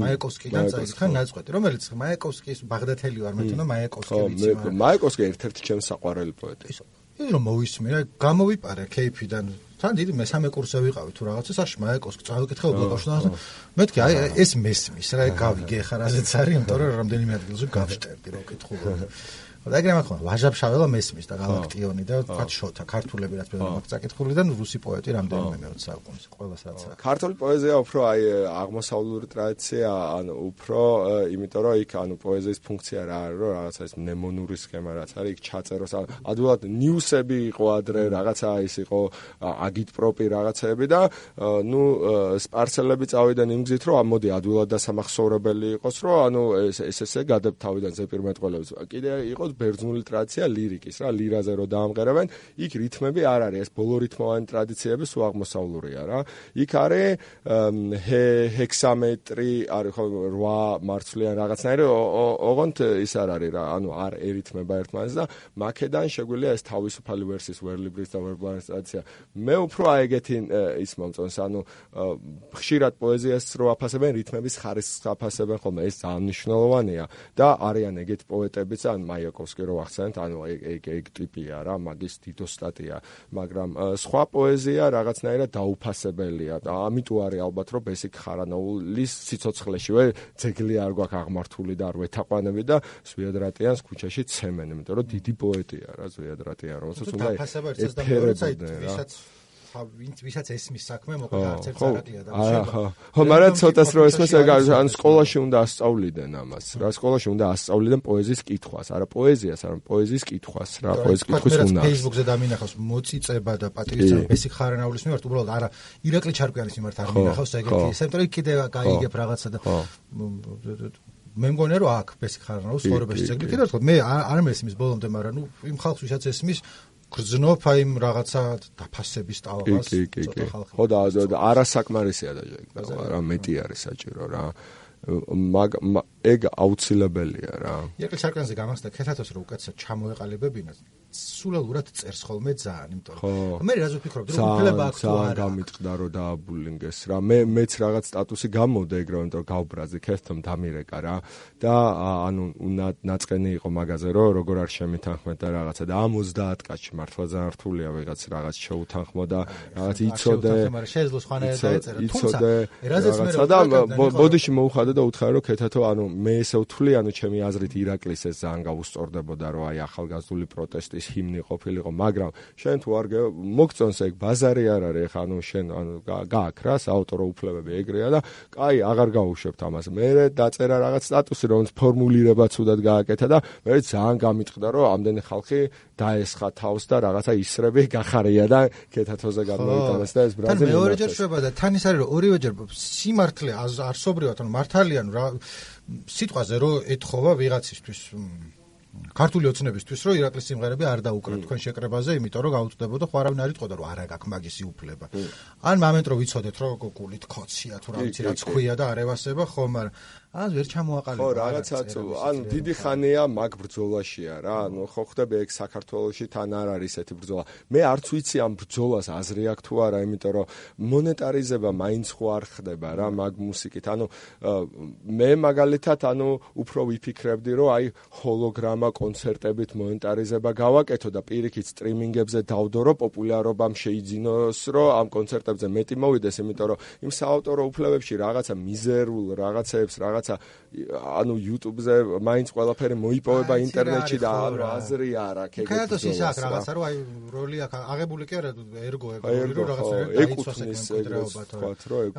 [SPEAKER 1] მაიაკოვსკიდან წაიქცა ნაწყვეტი რომელიც მაიაკოვსკის ბაღდათელი ვარ მე თვითონ მაიაკოვსკი ვიცი
[SPEAKER 2] მაგრამ მაიაკოვსკი ერთ-ერთი ჩემს საყვარელი პოეტი
[SPEAKER 1] ის რომ მოვისმინე, გამოვიპარე KP-დან. თან დიდი მესამე კურსზე ვიყავი თუ რაღაცა სახში მაიაკოს წავიკითხე უბლაკავში. მეთქი აი ეს მესმის რა გავიგე ხარ ასეც არის, იმიტომ რომ რამდენიმე ადგილზე გავშტერდი რა კითხულობ. და ეგრე მაქმა ვაჟაბშაველა მესმის და galaktioni და თქვა შოთა ქართულები რაც მე მაგ წაკითხული და რუსი პოეტი რამდენიმე მე-20 საუკუნის ყოველას რაც აქვს.
[SPEAKER 2] ქართული პოეზია უფრო აი აღმოსავლური ტრადიცია ან უფრო იმიტომ რომ იქ ანუ პოეზიის ფუნქცია რა არის რომ რაღაცა ის მნემონური სქემა რაც არის იქ ჩაწეროს ადვილად ნიუსები იყო ადრე რაღაცა ის იყო აგიტპროპი რაღაცები და ნუ სპარცელები წავიდნენ იმ გზით რომ მოდი ადვილად დასამახსოვრებელი იყოს რომ ანუ ეს ეს ესე გადებ თავიდან ზეპირმეტყველებს. კიდე ბერძნული ტრადიცია ლირიკის რა ლირაზე რო დაამღერებენ იქ რითმები არ არის. ეს ბოლო რითმოვანი ტრადიციები სულ აღმოსავლურია რა. იქ არის ჰექსამეტრი არის ხო 8 მარცვლიან რაღაცნაირი. ოღონდ ის არ არის რა. ანუ არ ერითმება ერთმანეთს და მაკედან შეგვიძლია ეს თავისუფალი ვერსიის ვერლიბრის და ვერბლანის ტრადიცია. მე უფრო აეგეთი ის მომწონს. ანუ ხშირად პოეზიას რო აფასებენ რითმების ხარისხს აფასებენ ხოლმე ეს ძალიან მნიშვნელოვანია. და არიან ეგეთ პოეტებიც ან მაიაკოვსკი რო ახსენეთ ანუ ეგ ეგ ტიპია რა მაგის დიდო სტატია მაგრამ სხვა პოეზია რაღაცნაირად დაუფასებელია. და ამიტომ არის ალბათ რომ ბესიკ ხარანაულის სიცოცხლეშივე ძეგლი არ გვაქვს აღმართული და არ ვეთაყვანები და სვიადრატიანს ქუჩაში ცემენ იმიტომ რომ დიდი პოეტია რა სვიადრატიან რომელსაც უნდა
[SPEAKER 1] ეფერებოდნენ რა ვინც ვისაც ესმის საქმე მოკლედ არც ერთ არაკია და
[SPEAKER 2] ხო. ხო მაგრამ ცოტას რო ესმის ან სკოლაში უნდა ასწავლიდან ამას რა სკოლაში უნდა ასწავლიდან პოეზიის კითხვას არა პოეზიას არა პოეზიის კითხვას რა პოეზიის კითხვის უნდა
[SPEAKER 1] Facebook-ზე დამინახავს მოწიწება და პატრიცია ბესიკ ხარენაულის მიმართ უბრალოდ არა ირაკლი ჩარკვიანის მიმართ არ მინახავს ეგეთი რომ კიდე გაიგებ რაღაცა და მე მგონია რომ აქ ბესიკ ხარენაულის ხორებაში ძეგლი კიდევ ერთხელ მე არ მესმის ბოლომდე მაგრამ ნუ იმ ხალხს ვისაც ესმის გრძნობ აი რაღაცა დაფასების ტალღას
[SPEAKER 2] ცოტა ხალხი ხო და არასაკმარისია და რა მეტი არის საჭირო რა. მაგ ეგ აუცილებელია რა.
[SPEAKER 1] იერკი სარკანზე გამახსდა ქეთათოს რომ უკეთესად ჩამოეყალიბებინა სულელურად წერს ხოლმე ძალიან, იმიტომ მე რაზე ვფიქრობ, რომ უფლება აქვს თუ არა.
[SPEAKER 2] გამიტყდა რომ დააბულინგეს რა. მე მეც რაღაც სტატუსი გამოვდა ეგრე, იმიტომ რომ გავბრაზი ქეთომ დამირეკა რა. და ანუ ნაწყენი იყო მაგაზე რომ როგორ არ შემითანხმეთ და რაღაცა და 70 კაცი მართლა ძალიან რთულია ვიღაც რაღაც შეუთანხმო და რაღაც იცოდე.
[SPEAKER 1] შეძლო სხვანაირად დაეწერა. თუმცა
[SPEAKER 2] რაზეც მე და ბოდიში მოუხადა და უთხარი რომ ქეთათო ანუ მე ესე ვთვლი, ანუ ჩემი აზრით ირაკლის ეს ძალიან გაუსწორდებოდა, რომ აი ახალგაზრდული პროტესტის ჰიმნი ყოფილიყო, მაგრამ შენ თუ არ მოგწონს ეგ ბაზარი არ არის, ხა ანუ შენ ანუ გააკ რა, საავტორო უფლებები ეგრეა და კაი, აღარ გაუშვებთ ამას. მე დაწერა რაღაც სტატუსი, რომელიც ფორმულირება ცუდად გააკეთა და მე ძალიან გამიტყდა, რომ ამდენი ხალხი დაესხა თავს და რაღაცა ისრები გახარია და კეთათოზე გამოიტანეს და ეს ბრაზილი.
[SPEAKER 1] თან მეორეჯერ შვება და თან ის არის, რომ ორივეჯერ სიმართლე არსობრივად ანუ მართალია ნუ რა სიტყვაზე რომ ეთხოვა ვიღაცისთვის ქართული ოცნებისთვის რომ ირაკლის სიმღერები არ დაუკრა თქვენ შეკრებაზე, იმიტომ რომ გაუწდებოდა ხო არავინ არ იტყოდა რომ არა გაქვს მაგისი უფლება. ან მომენტ რომ ვიცოდეთ რომ გულით ქოცია თუ რა ვიცი რაც ქვია და არევასება ხო, მაგრამ ან ვერ ჩამოაყალიბა.
[SPEAKER 2] ხო, რაღაცაც ანუ დიდი ხანია მაგ ბრძოლაშია რა. ანუ ხო ხდები ეგ საქართველოსში თან არ არის ესეთი ბრძოლა. მე არც ვიცი ამ ბრძოლას აზრი აქვს თუ არა, იმიტომ რომ მონეტარიზება მაინც ხო არ ხდება რა მაგ მუსიკით. ანუ მე მაგალითად ანუ უფრო ვიფიქრებდი რომ აი ჰოლოგრამა კონცერტებით მონეტარიზება გავაკეთო და პირიქით სტრიმინგებზე დავდო რომ პოპულარობამ შეიძინოს რომ ამ კონცერტებზე მეტი მოვიდეს, იმიტომ რომ იმ საავტორო უფლებებში რაღაცა მიზერულ რაღაცებს რაღაც რაღაცა ანუ YouTube-ზე მაინც ყველაფერი მოიპოვება ინტერნეტში და ანუ აზრი არ აქვს
[SPEAKER 1] ეგეთი. კაიტოს ის აქვს რაღაცა რომ აი როლი აქვს აღებული კი არა ერგო ეგო რომ რაღაცა
[SPEAKER 2] დაიცვას ეგრეობა თქო.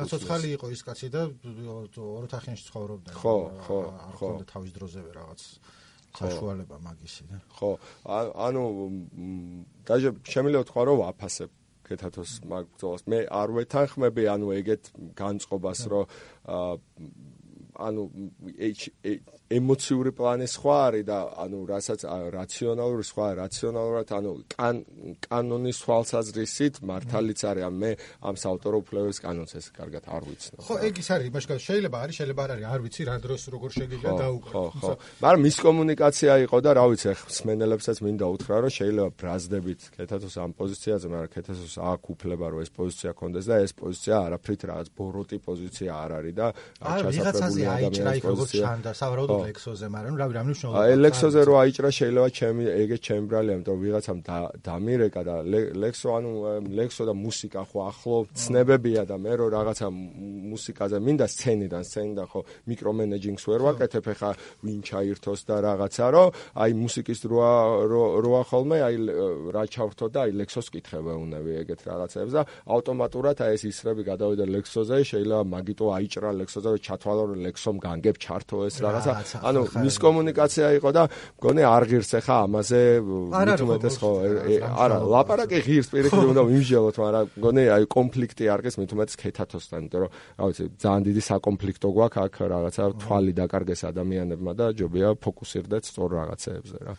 [SPEAKER 1] ცოცხალი იყო ის კაცი და ოროთახიანში ცხოვრობდა.
[SPEAKER 2] ხო, ხო, ხო.
[SPEAKER 1] თავის დროზევე რაღაც საშუალება მაგისი და.
[SPEAKER 2] ხო, ანუ დაჟე შემიძლია თქვა რომ აფასებ კეთათოს მაგ ბრძოლას მე არ ვეთანხმები ანუ ეგეთ განწყობას რომ ანუ ემოციური პლანი სხვა არის და ანუ რასაც რაციონალური სხვა რაციონალურად ანუ კან კანონის თვალსაზრისით მართალიც არის ამ მე ამ საავტორო უფლებების კანონს ეს კარგად არ ვიცნობ.
[SPEAKER 1] ხო, ეგ ის არის, იმაში შეიძლება არის, შეიძლება არ არის, არ ვიცი რა დროს როგორ შეგიძლია დაუკრა.
[SPEAKER 2] ხო, ხო. მაგრამ მის კომუნიკაცია იყო და რა ვიცი, ხსმენელებსაც მინდა უთხრა, რომ შეიძლება ბრაზდებით კეთათოს ამ პოზიციაზე, მაგრამ კეთათოს აქვს უფლება რომ ეს პოზიცია კონდეს და ეს პოზიცია არაფრით რაღაც ბოროტი პოზიცია არ არის და
[SPEAKER 1] ჩასაფრებული ადამიანის პოზიცია. ჩანდა სავარაუდოდ ლექსოზე, მაგრამ რავი, რა მნიშვნელობა.
[SPEAKER 2] აი ლექსოზე რო აიჭრა შეიძლება ჩემი ეგეთ ჩემი ბრალი, ამიტომ ვიღაცამ დამირეკა და ლექსო ანუ ლექსო და მუსიკა ხო ახლო ცნებებია და მე რო რაღაცა მუსიკაზე მინდა სცენიდან სცენიდან ხო მიკრომენეჯინგს ვერ ვაკეთებ ეხა ვინ ჩაირთოს და რაღაცა რო აი მუსიკის როა როა ხოლმე აი რა ჩავრთო და აი ლექსოს კითხება უნები ეგეთ რაღაცებს და ავტომატურად აი ეს ისრები გადავიდა ლექსოზე შეიძლება მაგიტო აიჭრა ლექსოზე რომ ჩათვალო რომ ლექსომ განგებ ჩართო ეს რაღაცა ანუ მის კომუნიკაცია იყო და მგონი არ ღირს ეხა ამაზე მithumetes ხო არა ლაპარაკი ღირს პირიქით უნდა ვიმსჯელოთ მაგრამ მგონი აი კონფლიქტი არ ღირს მithumetes ქეთათოსთან იმიტომ რომ რა ვიცი ძალიან დიდი საკონფლიქტო გვაქვს აქ რაღაცა თვალი დაკარგეს ადამიანებმა და ჯობია ფოკუსირდეთ სწორ რაღაცეებზე რა.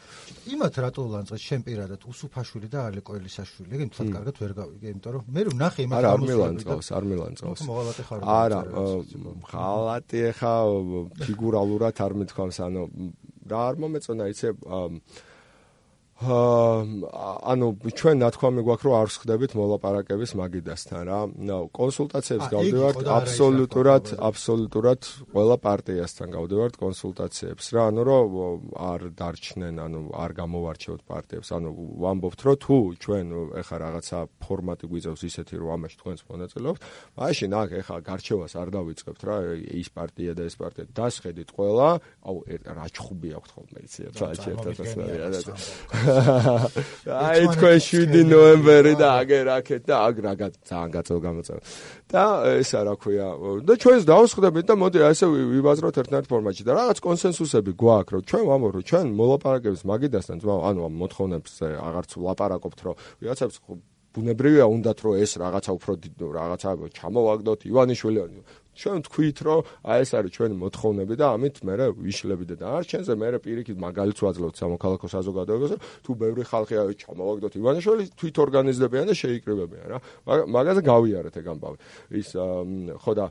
[SPEAKER 1] იმათ რატო ლანწეს შენ პირადად უსუფაშვილი და ალეკო ელისაშვილი? ეგ თვითონ კარგად ვერ გავიგე იმიტომ რომ მე ვნახე იმათ
[SPEAKER 2] არ მილანწოს არ მილანწოს არა ხალატი ეხა ფიგურალურად არ მithქვამს ანუ რა არ მომეწონა იცი ანუ ჩვენ ნათქვამი გვაქვს რომ არ ვსხდებით მოლაპარაკების მაგიდასთან რა. კონსულტაციებს გავდივართ აბსოლუტურად აბსოლუტურად ყველა პარტიასთან გავდივართ კონსულტაციებს რა. ანუ რომ არ დარჩნენ, ანუ არ გამოვარჩევთ პარტიებს. ანუ ვამბობთ რომ თუ ჩვენ ეხა რაღაცა ფორმატი გვიწევს ისეთი რომ ამაში თქვენს მონაწილეობთ, მაშინ აქ ეხა გარჩევას არ დავიწყებთ რა. ის პარტია და ეს პარტია დასხედით ყველა, აუ რა ჩხუბი აქვს ხოლმე იცი რა. საერთოდ აი თქვენ 7 ნოემბერი და აგერ აქეთ და აგ რა ძალიან გაწევ გამოწევ. და ესა რა ქვია და ჩვენს დავსხდებით და მოდი ასე ვიბაზროთ ერთნაირ ფორმატში და რაღაც კონსენსუსები გვაქვს რომ ჩვენ ვამბობ რომ ჩვენ მოლაპარაკებს მაგიდასთან ანუ მოთხოვნებს აღარც ვლაპარაკობთ რომ ვიღაცებს ბუნებრივია უნდათ რომ ეს რაღაცა უფრო რაღაცა ჩამოვაგდოთ ივანიშვილი ჩვენ თქვით რომ აი ეს არის ჩვენი მოთხოვნები და ამით მე ვიშლებიდე და არჩენზე მე პირიქით მაგალითს ვაძლევთ სამოქალაქო საზოგადოებას თუ ბევრი ხალხი აი ჩამოვაგდოთ ივანიშვილი თვით ორგანიზდებიან და შეიკრიბებიან რა. მაგაზე გავიარეთ ეგ ამბავი. ის ხო და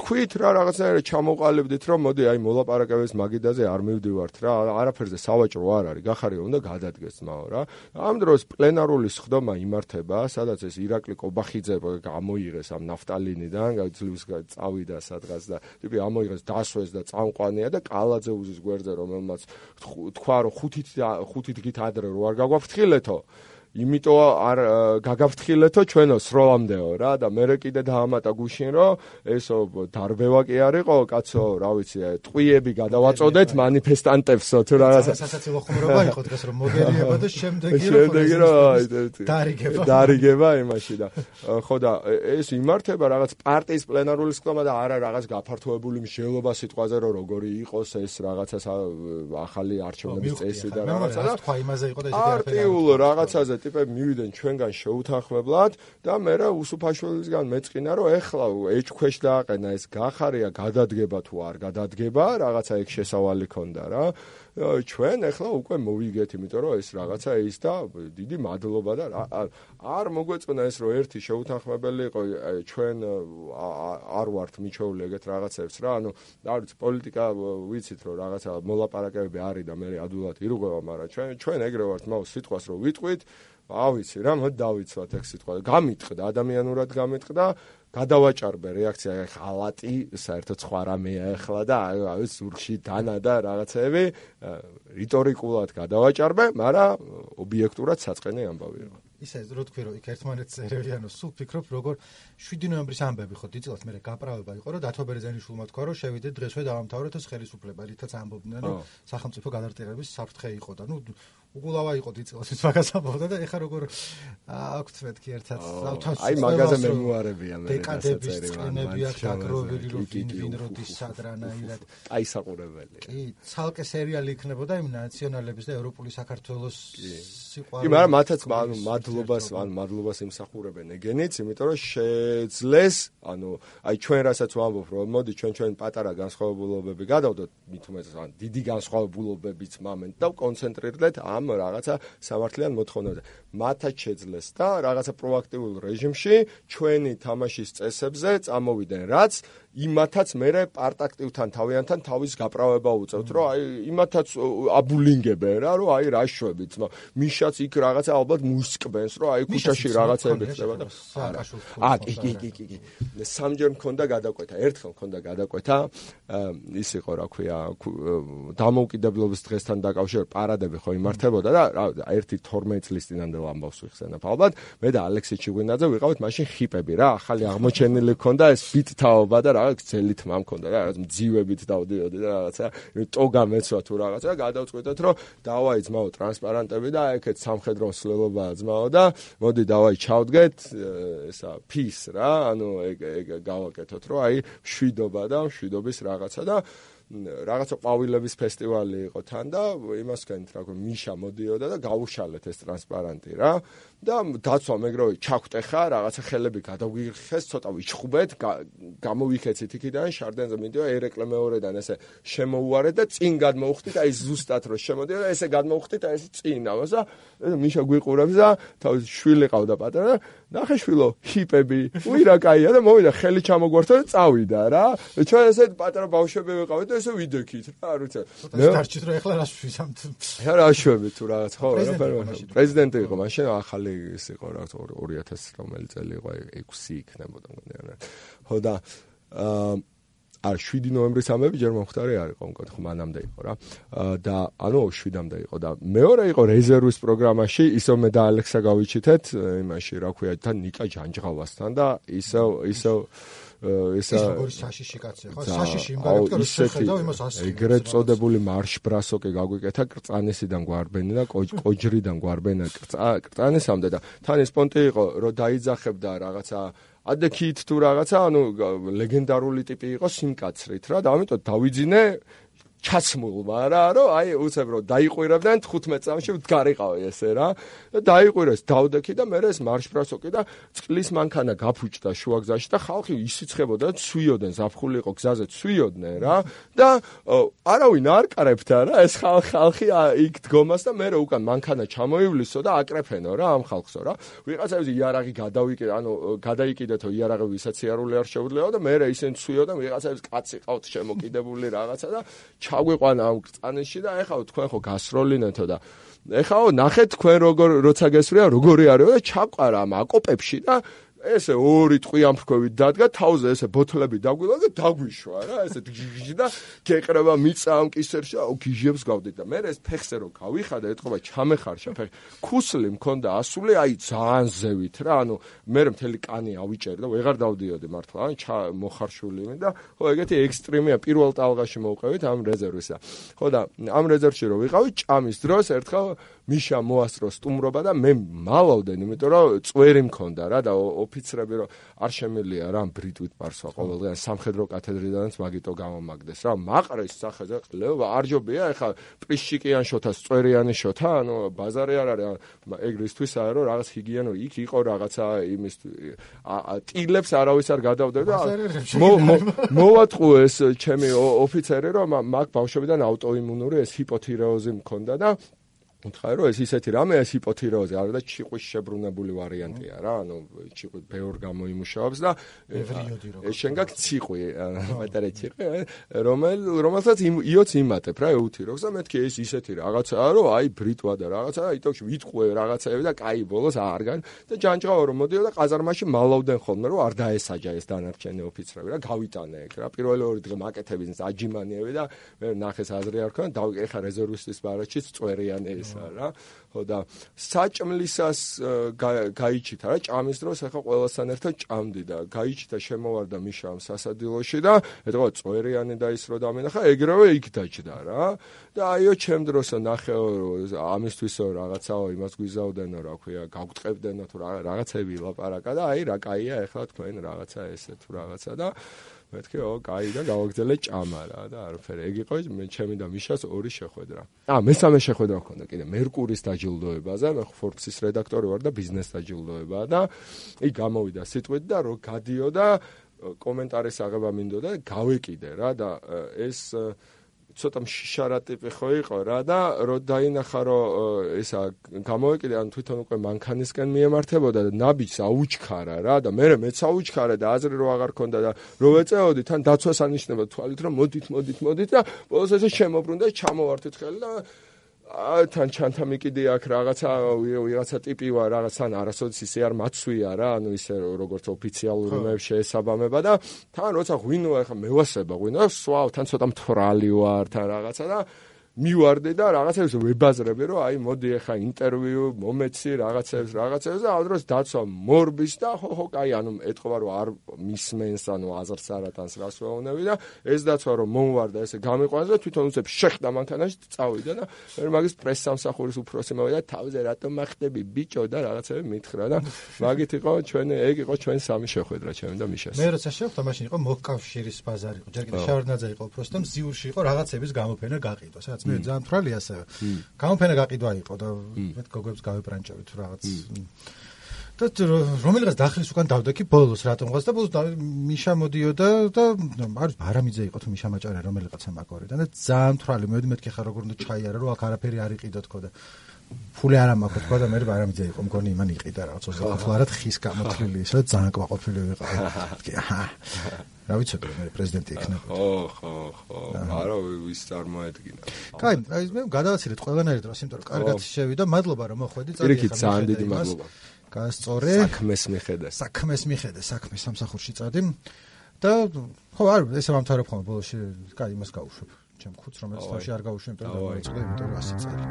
[SPEAKER 2] თქვით რა რაღაცნაირად ჩამოყალიბდით რომ მოდი აი მოლაპარაკების მაგიდაზე არ მივდივართ რა. არაფერზე სავაჭრო არ არის გახარია უნდა გადადგეს მაო რა. ამ დროს პლენარული სხდომა იმართება სადაც ეს ირაკლი კობახიძე გამოიღეს ამ ნაფტალინიდან გაძლევს წავიდა სადღაც და ტიპი ამოიღეს დასვეს და წამყვანია და კალაძე უზის გვერდზე რომელმაც თქვა რომ ხუთით ხუთით გით ადრე რო არ გაგვაფრთხილეთო იმიტომ არ გაგაფრთხილეთო ჩვენო სროლამდეო რა და მე კიდე დაამატა გუშინ რომ ესო დარბევა კი არისო კაცო რა ვიცი ტყვიები გადავაწოდეთ манифестантებსო თუ რა
[SPEAKER 1] სასაცილო ხუმრობა იყო დღეს რომ მოგერიება და შემდეგი
[SPEAKER 2] რომ შემდეგი
[SPEAKER 1] რომ დარიგება.
[SPEAKER 2] დარიგება იმაში და ხო და ეს იმართება რაღაც პარტიის პლენარული სკოლა და არა რაღაც გაფართოებული მსჯელობა სიტყვაზე რომ როგორი იყოს ეს რაღაცა ახალი არჩევნების წესი და რაღაცა
[SPEAKER 1] რა თქვა იმაზე იყო და ესეთი
[SPEAKER 2] პარტიულ რაღაცაზე ტიპები მივიდნენ ჩვენგან შეუთანხმებლად და მე რა უსუფაშვილისგან მეწყინა რომ ეხლა ეჭქვეშ დააყენა ეს გახარია გადადგება თუ არ გადადგება რაღაცა ეგ შესავალი ქონდა რა. ჩვენ ეხლა უკვე მოვიგეთ იმიტომ რომ ეს რაღაცა ის და დიდი მადლობა და არ მოგვეწონა ეს რომ ერთი შეუთანხმებელი იყო ჩვენ არ ვართ მიჩეული ეგეთ რაღაცებს რა. ანუ არ ვიცი პოლიტიკა ვიცით რომ რაღაცა მოლაპარაკებები არის და მე ადულად ირღვევა მაგრამ ჩვენ ჩვენ ეგრე ვართ მაო სიტყვას რომ ვიტყვით ავიცი რა, მოდი დავიცვათ ეგ სიტყვა. გამიტყდა, ადამიანურად გამიტყდა, გადავაჭარბე რეაქცია ხალატი, საერთოდ სხვა რამეა ახლა და აი ზურგში დანა და რაღაცეები რიტორიკულად გადავაჭარბე, მაგრამ ობიექტურად საწყენი ამბავი რა.
[SPEAKER 1] ისე რო თქვი რომ იქ ერთმანეთს ერევიანო სულ ფიქრობ როგორ 7 ნოემბრის ამბები ხო დიდწილად მე გაправება იყო რომ დათო ბერეზანიშვილმა თქვა რომ შევიდე დღესვე დავამთავრეთ ეს ხელისუფლება რითაც ამბობდნენ რომ სახელმწიფო გადარტილების საფრთხე იყო და ნუ უგულავა იყო დიწილად ის მაგას ამბობდა და ეხა როგორ აქვთ მეთქი ერთად
[SPEAKER 2] აი მაგაზე მემუარებია მე
[SPEAKER 1] დეკადების წინები აქვს აგროველი რო ვინ ვინ როდის სადრანაირად.
[SPEAKER 2] აი საყურებელი
[SPEAKER 1] კი ცალკე სერიალი იქნებოდა იმ ნაციონალების და ევროპული საქართველოს
[SPEAKER 2] სიყვარული. კი მაგრამ მათაც ანუ მადლობას ანუ მადლობას იმსახურებენ ეგენიც იმიტომ რომ შეძლეს ანუ აი ჩვენ რასაც ვამბობ რომ მოდი ჩვენ ჩვენ პატარა განსხვავებულობები გადავდოთ მით უმეტეს ან დიდი განსხვავებულობებიც მომენტ და კონცენტრირდეთ ამ ამ რაღაცა სამართლიან მოთხოვნაზე. მათაც შეძლეს და რაღაცა პროაქტიულ რეჟიმში ჩვენი თამაშის წესებზე წამოვიდნენ, რაც იმათაც მერე პარტაქტივთან თავიანთან თავის გაправება უწევთ, რომ აი იმათაც აბულინგებენ რა, რომ აი რა შვები ძმა. მიშაც იქ რაღაცა ალბათ მუსკბენს, რომ აი ქუჩაში რაღაცები ხდება და არა. ა კი კი კი კი. სამჯერ მქონდა გადაკვეთა, ერთხელ მქონდა გადაკვეთა. ის იყო რა ქვია, დამოუკიდებლობის დღესთან დაკავშირებით პარადები ხო იმართებოდა და რა ერთი 12 წლის წინანდელ ამბავს ვიხსენებ ალბათ. მე და ალექსი ჩიგვინაძე ვიყავით მაშინ ხიპები რა, ახალი აღმოჩენილი მქონდა ეს ბიტ თაობა და რა რაღაც ძელი თმა მქონდა რა რაღაც მძივებით დავდიოდი და რაღაცა ტოგა მეცვა თუ რაღაცა გადავწყვეტეთ რომ დავაი ძმაო ტრანსპარანტები და ეგეთ სამხედრო სლელობაა ძმაო და მოდი დავაი ჩავდგეთ ესა ფის რა ანუ ეგ ეგ გავაკეთოთ რომ აი შვიდობა და შვიდობის რაღაცა და რაღაცა ყვავილების ფესტივალი იყო თან და იმას განით რა მიშა მოდიოდა და გაუშალეთ ეს ტრანსპარანტი რა და დაცვა მეგროვი ჩაგვტე ხარ, რაღაცა ხელები გადავიღეს, ცოტა ვიჩხუბეთ, გამოვიქეცით იქიდან შარდენზე მიდიო ერეკლე მეორედან ესე შემოუარე და წინ გადმოვხდით, აი ზუსტად რომ შემოდიო და ესე გადმოვხდით, აი ეს წინ ამას და მიშა გვიყურებს და თავის შვილი ყავდა პატარა, ნახე შვილო, ჰიპები. უი რა кайია და მოვიდა ხელი ჩამოგვართო და წავიდა რა. ჩვენ ესე პატარა ბავშვები ვიყავით და ესე ვიდექით რა,
[SPEAKER 1] როცა. დარჩით რომ ეხლა რა შვით ამ.
[SPEAKER 2] რა შვები თუ რაღაც ხო, რა ფერმა. პრეზიდენტი იყო მაშინ ახალი ის იყო რა 2000 რომელი წელი იყო 6 იქნებოდა მგონი ხო და აა არ 7 ნოემბრის ამბები ჯერ მომხდარი არ იყო მგონი ხო მანამდე იყო რა. და ანუ 7-მდე იყო და მეორე იყო რეზერვის პროგრამაში ისო მე და ალექსა გავიჩითეთ იმაში რა ქვია თან ნიკა ჯანჯღავასთან და ისო ისო
[SPEAKER 1] ესა საშიში კაცია ხო საშიში იმ გარეთ რომ შეხედავ იმას ასე
[SPEAKER 2] ეგრეთ წოდებული მარშ ბრასოკი გაგვიკეთა კრწანისიდან გვარბენი და კოჯრიდან გვარბენა. კრწანისამდე და თან ეს პონტი იყო რომ დაიძახებდა რაღაცა ადექით თუ რაღაცა ანუ ლეგენდარული ტიპი იყო სიმკაცრით რა და ამიტომ დავიძინე ჩაცმულმა რა რომ აი უცებ რომ დაიყვირებდნენ 15 წამში ვდგარიყავი ესე რა. და დაიყვირეს დავდექი და მე ეს მარშპრასოკი და წყლის მანქანა გაფუჭდა შუაგზაში და ხალხი ისიცხებოდა ცვიოდნენ ზაფხული იყო გზაზე ცვიოდნენ რა. და არავინ არ კარებდა რა ეს ხალხი იქ დგომას და მე უკან მანქანა ჩამოივლისო და აკრეფენო რა ამ ხალხსო რა. ვიღაცები იარაღი გადავიკიდე ანუ გადაიკიდეთო იარაღი ვისაც იარული არ შეუძლებო და მე ისენ ცვიოდა ვიღაცებს კაცი ყავთ შემოკიდებული რაღაცა და ჩაგვიყვანა ამ წანეში და ეხლა თქვენ ხო გასროლინეთო და ეხლა ნახეთ თქვენ როგორ როცა გესვრია როგორი არისო და ჩაყარა ამ აკოპებში და ესე ორი ტყვი ამფრქვევით დადგა თავზე ესე ბოთლები დაგვილა და დაგვიშვა რა ესე და გეყრება მიწა ამ კისერში აუ გიჟებს გავდით და მე ეს ფეხზე რო გავიხადა ეთქობა ჩამეხარშა ფეხი. ქუსლი მქონდა ასული აი ძალიან ზევით რა ანუ მე მთელი კანი ავიჭერი და ვეღარ დავდიოდი მართლა ან მოხარშული მე და ხო ეგეთი ექსტრემია პირველ ტალღაში მოვყევით ამ რეზერვისა. ხო და ამ რეზერვში რო ვიყავი ჭამის დროს ერთხელ მიშა მოასწრო სტუმრობა და მე მალავდნენ, იმიტომ რომ წვერი მქონდა რა და ოფიცრები რომ არ შემილია რა ბრიტვით პარსვა ყოველდღე სამხედრო კათედრიდანაც მაგიტო გამომაგდეს რა. მაყრეს სახეზე ყლევა არ ჯობია ეხა პრიშიკიან შოთას წვერიანი შოთა ანუ ბაზარი არ არის ეგრისთვისაა რომ რაღაც ჰიგიენო იქ იყო რაღაცა იმის ტილებს არავის არ გადავდებ და მოვატყუეს ჩემი ოფიცერი რომ მაგ ბავშვებიდან აუტოიმუნური ეს ჰიპოთირეოზი მქონდა და უთხარი რომ ეს ისეთი რამე ეს ჰიპოთირეოზი არა და ჩიყვის შებრუნებული ვარიანტია რა ანუ ჩიყვი ბევრ გამოიმუშავებს და ეს შენ გაქ ციყვი მეტარე ჩიყი რომელ რომელსაც იოც იმატებ რა ეუთიროს და მეთქი ეს ისეთი რაღაცაა რომ აი ბრიტვა და რაღაცა იტოქში ვიტყვე რაღაცაები და კაი ბოლოს არგან და ჯანჯღავა რომ მოდიო და ყაზარმაში მალავდნენ ხოლმე რომ არ დაესაჯა ეს დანარჩენი ოფიცრები რა გავიტანე ეგ რა. პირველი ორი დღე მაკეთებინს აჯიმანიები და მე ნახეს აზრი არ ქონა და ეხა რეზერვისტის ბარაჩიც წვერიანი ეს რა ხო და საჭმლისას გაიჩითა რა. ჭამის დროს ახლა ყველასთან ერთად ჭამდი და გაიჩითა შემოვარდა მიშა ამ სასადილოში და ეთქვა წვერიანი და ის რო დამინახა ეგრევე იქ დაჭდა რა. და აიო ჩემ დროსო ნახეო ამისთვისო რაღაცაო იმას გვიზავდენო რა ქვია გავგტყებდენო თუ რაღაცები ლაპარაკა და აი რა კაია ახლა თქვენ რაღაცა ესე თუ რაღაცა და მეთქე, ო, კაი და გავაგზელე ჭამა რა და არაფერი. ეგ იყო მე ჩემი და მიშას ორი შეხვედრა. აა, მესამე შეხვედრა მქონდა კიდე მერკურის დაჯილდოებაზე, მე ფორბსის რედაქტორი ვარ და ბიზნეს დაჯილდოება და იქ გამოვიდა სიტყვით და რო გადიოდა კომენტარის აღება მინდოდა, გავეკიდე რა და ეს ცოტა შიშარა ტიპი ხო იყო რა და რო დაინახა რომ ესა გამოვეკიდე ან თვითონ უკვე მანქანისკენ მიემართებოდა და ნაბიჯს აუჩქარა რა და მე მეც აუჩქარა და აზრი რო აღარ ქონდა და რო ვეწეოდი თან დაცვას ანიშნება თვალით რომ მოდით მოდით მოდით და ბოლოს ესე შემოbrunდა ჩამოვართი ხელი და თან ჩანთა მიკიდე აქ რაღაცა ვიღაცა ტიპი ვარ რაღაცან არასოდეს ისე არ მაცვია რა ანუ ისე როგორც ოფიციალური მე შეესაბამება და თან როცა ღვინოა ხა მევასება ღვინო სვავ თან ცოტა მთვრალი ვარ თან რაღაცა და მივარდე და რაღაცებს ვებაზრები რომ აი მოდი ახლა ინტერვიუ მომეცი რაღაცებს რაღაცებს და ამ დროს დაცვა მორბის და ხო ხო კაი ანუ ეთქობა რომ არ მისმენს ანუ აზრს არათანს რას ვეუბნები და ეს დაცვა რომ მომვარდა ესე გამიყვანს და თვითონ უცებ შეხდა მანქანაში წავიდა და მე მაგის პრეს სამსახურის უფროსი მოვიდა თავზე რატომ მახდები ბიჭო და რაღაცები მითხრა და მაგით იყო ჩვენ ეგ იყო ჩვენ სამი შეხვედრა ჩვენ და მიშას.
[SPEAKER 1] მე როცა შეხვდა მაშინ იყო მოკავშირის ბაზარი იყო ჯერ კიდე შავარდნაძე იყო უფროსი და მზიურში იყო რაღაცების გამოფენა გაყიდვა სადაც მე ძალიან თრალი ასე გამოფენა გაყიდვა იყო და მე გოგებს გავეპრანჭავით რაღაც. და რომელიღაც დახლის უკან დავდექი ბოლოს რატომღაც და ბოლოს მიშა მოდიოდა და არ არამიძე იყო თუ მიშა მაჭარე რომელიღაცა მაგორიდან და ძალიან თრალი მე მეთქი ხარ როგორ უნდა ჩაიარა რომ აქ არაფერი არ იყიდო თქო და ფული არ ამაქვს თქო და მე არამიძე იყო მგონი იმან იყიდა რაღაც ოცხალარად ხის გამოთლილი ისე ძალიან კვაყოფილი ვიყავ რა ვიცოდი მე პრეზიდენტი იქნება.
[SPEAKER 2] ხო ხო ხო არა ვის წარმოედგინა.
[SPEAKER 1] კაი აი მე გადავაცილეთ ყველანაირად დროს იმიტომ რომ კარგად შევიდა. მადლობა რომ მოხვედი
[SPEAKER 2] წარიღე იქით ძალიან დიდი მადლობა.
[SPEAKER 1] გასწორე.
[SPEAKER 2] საქმეს მიხედა
[SPEAKER 1] საქმეს მიხედა საქმეს სამსახურში წადი. და ხო არ ესე მომთავრებ ხოლმე ბოლოში კაი იმას გავუშვებ ჩემ ხუთს რომელიც თავში არ გავუშვებ იმიტომ რომ დაიწყე იმიტომ რომ 100 წელი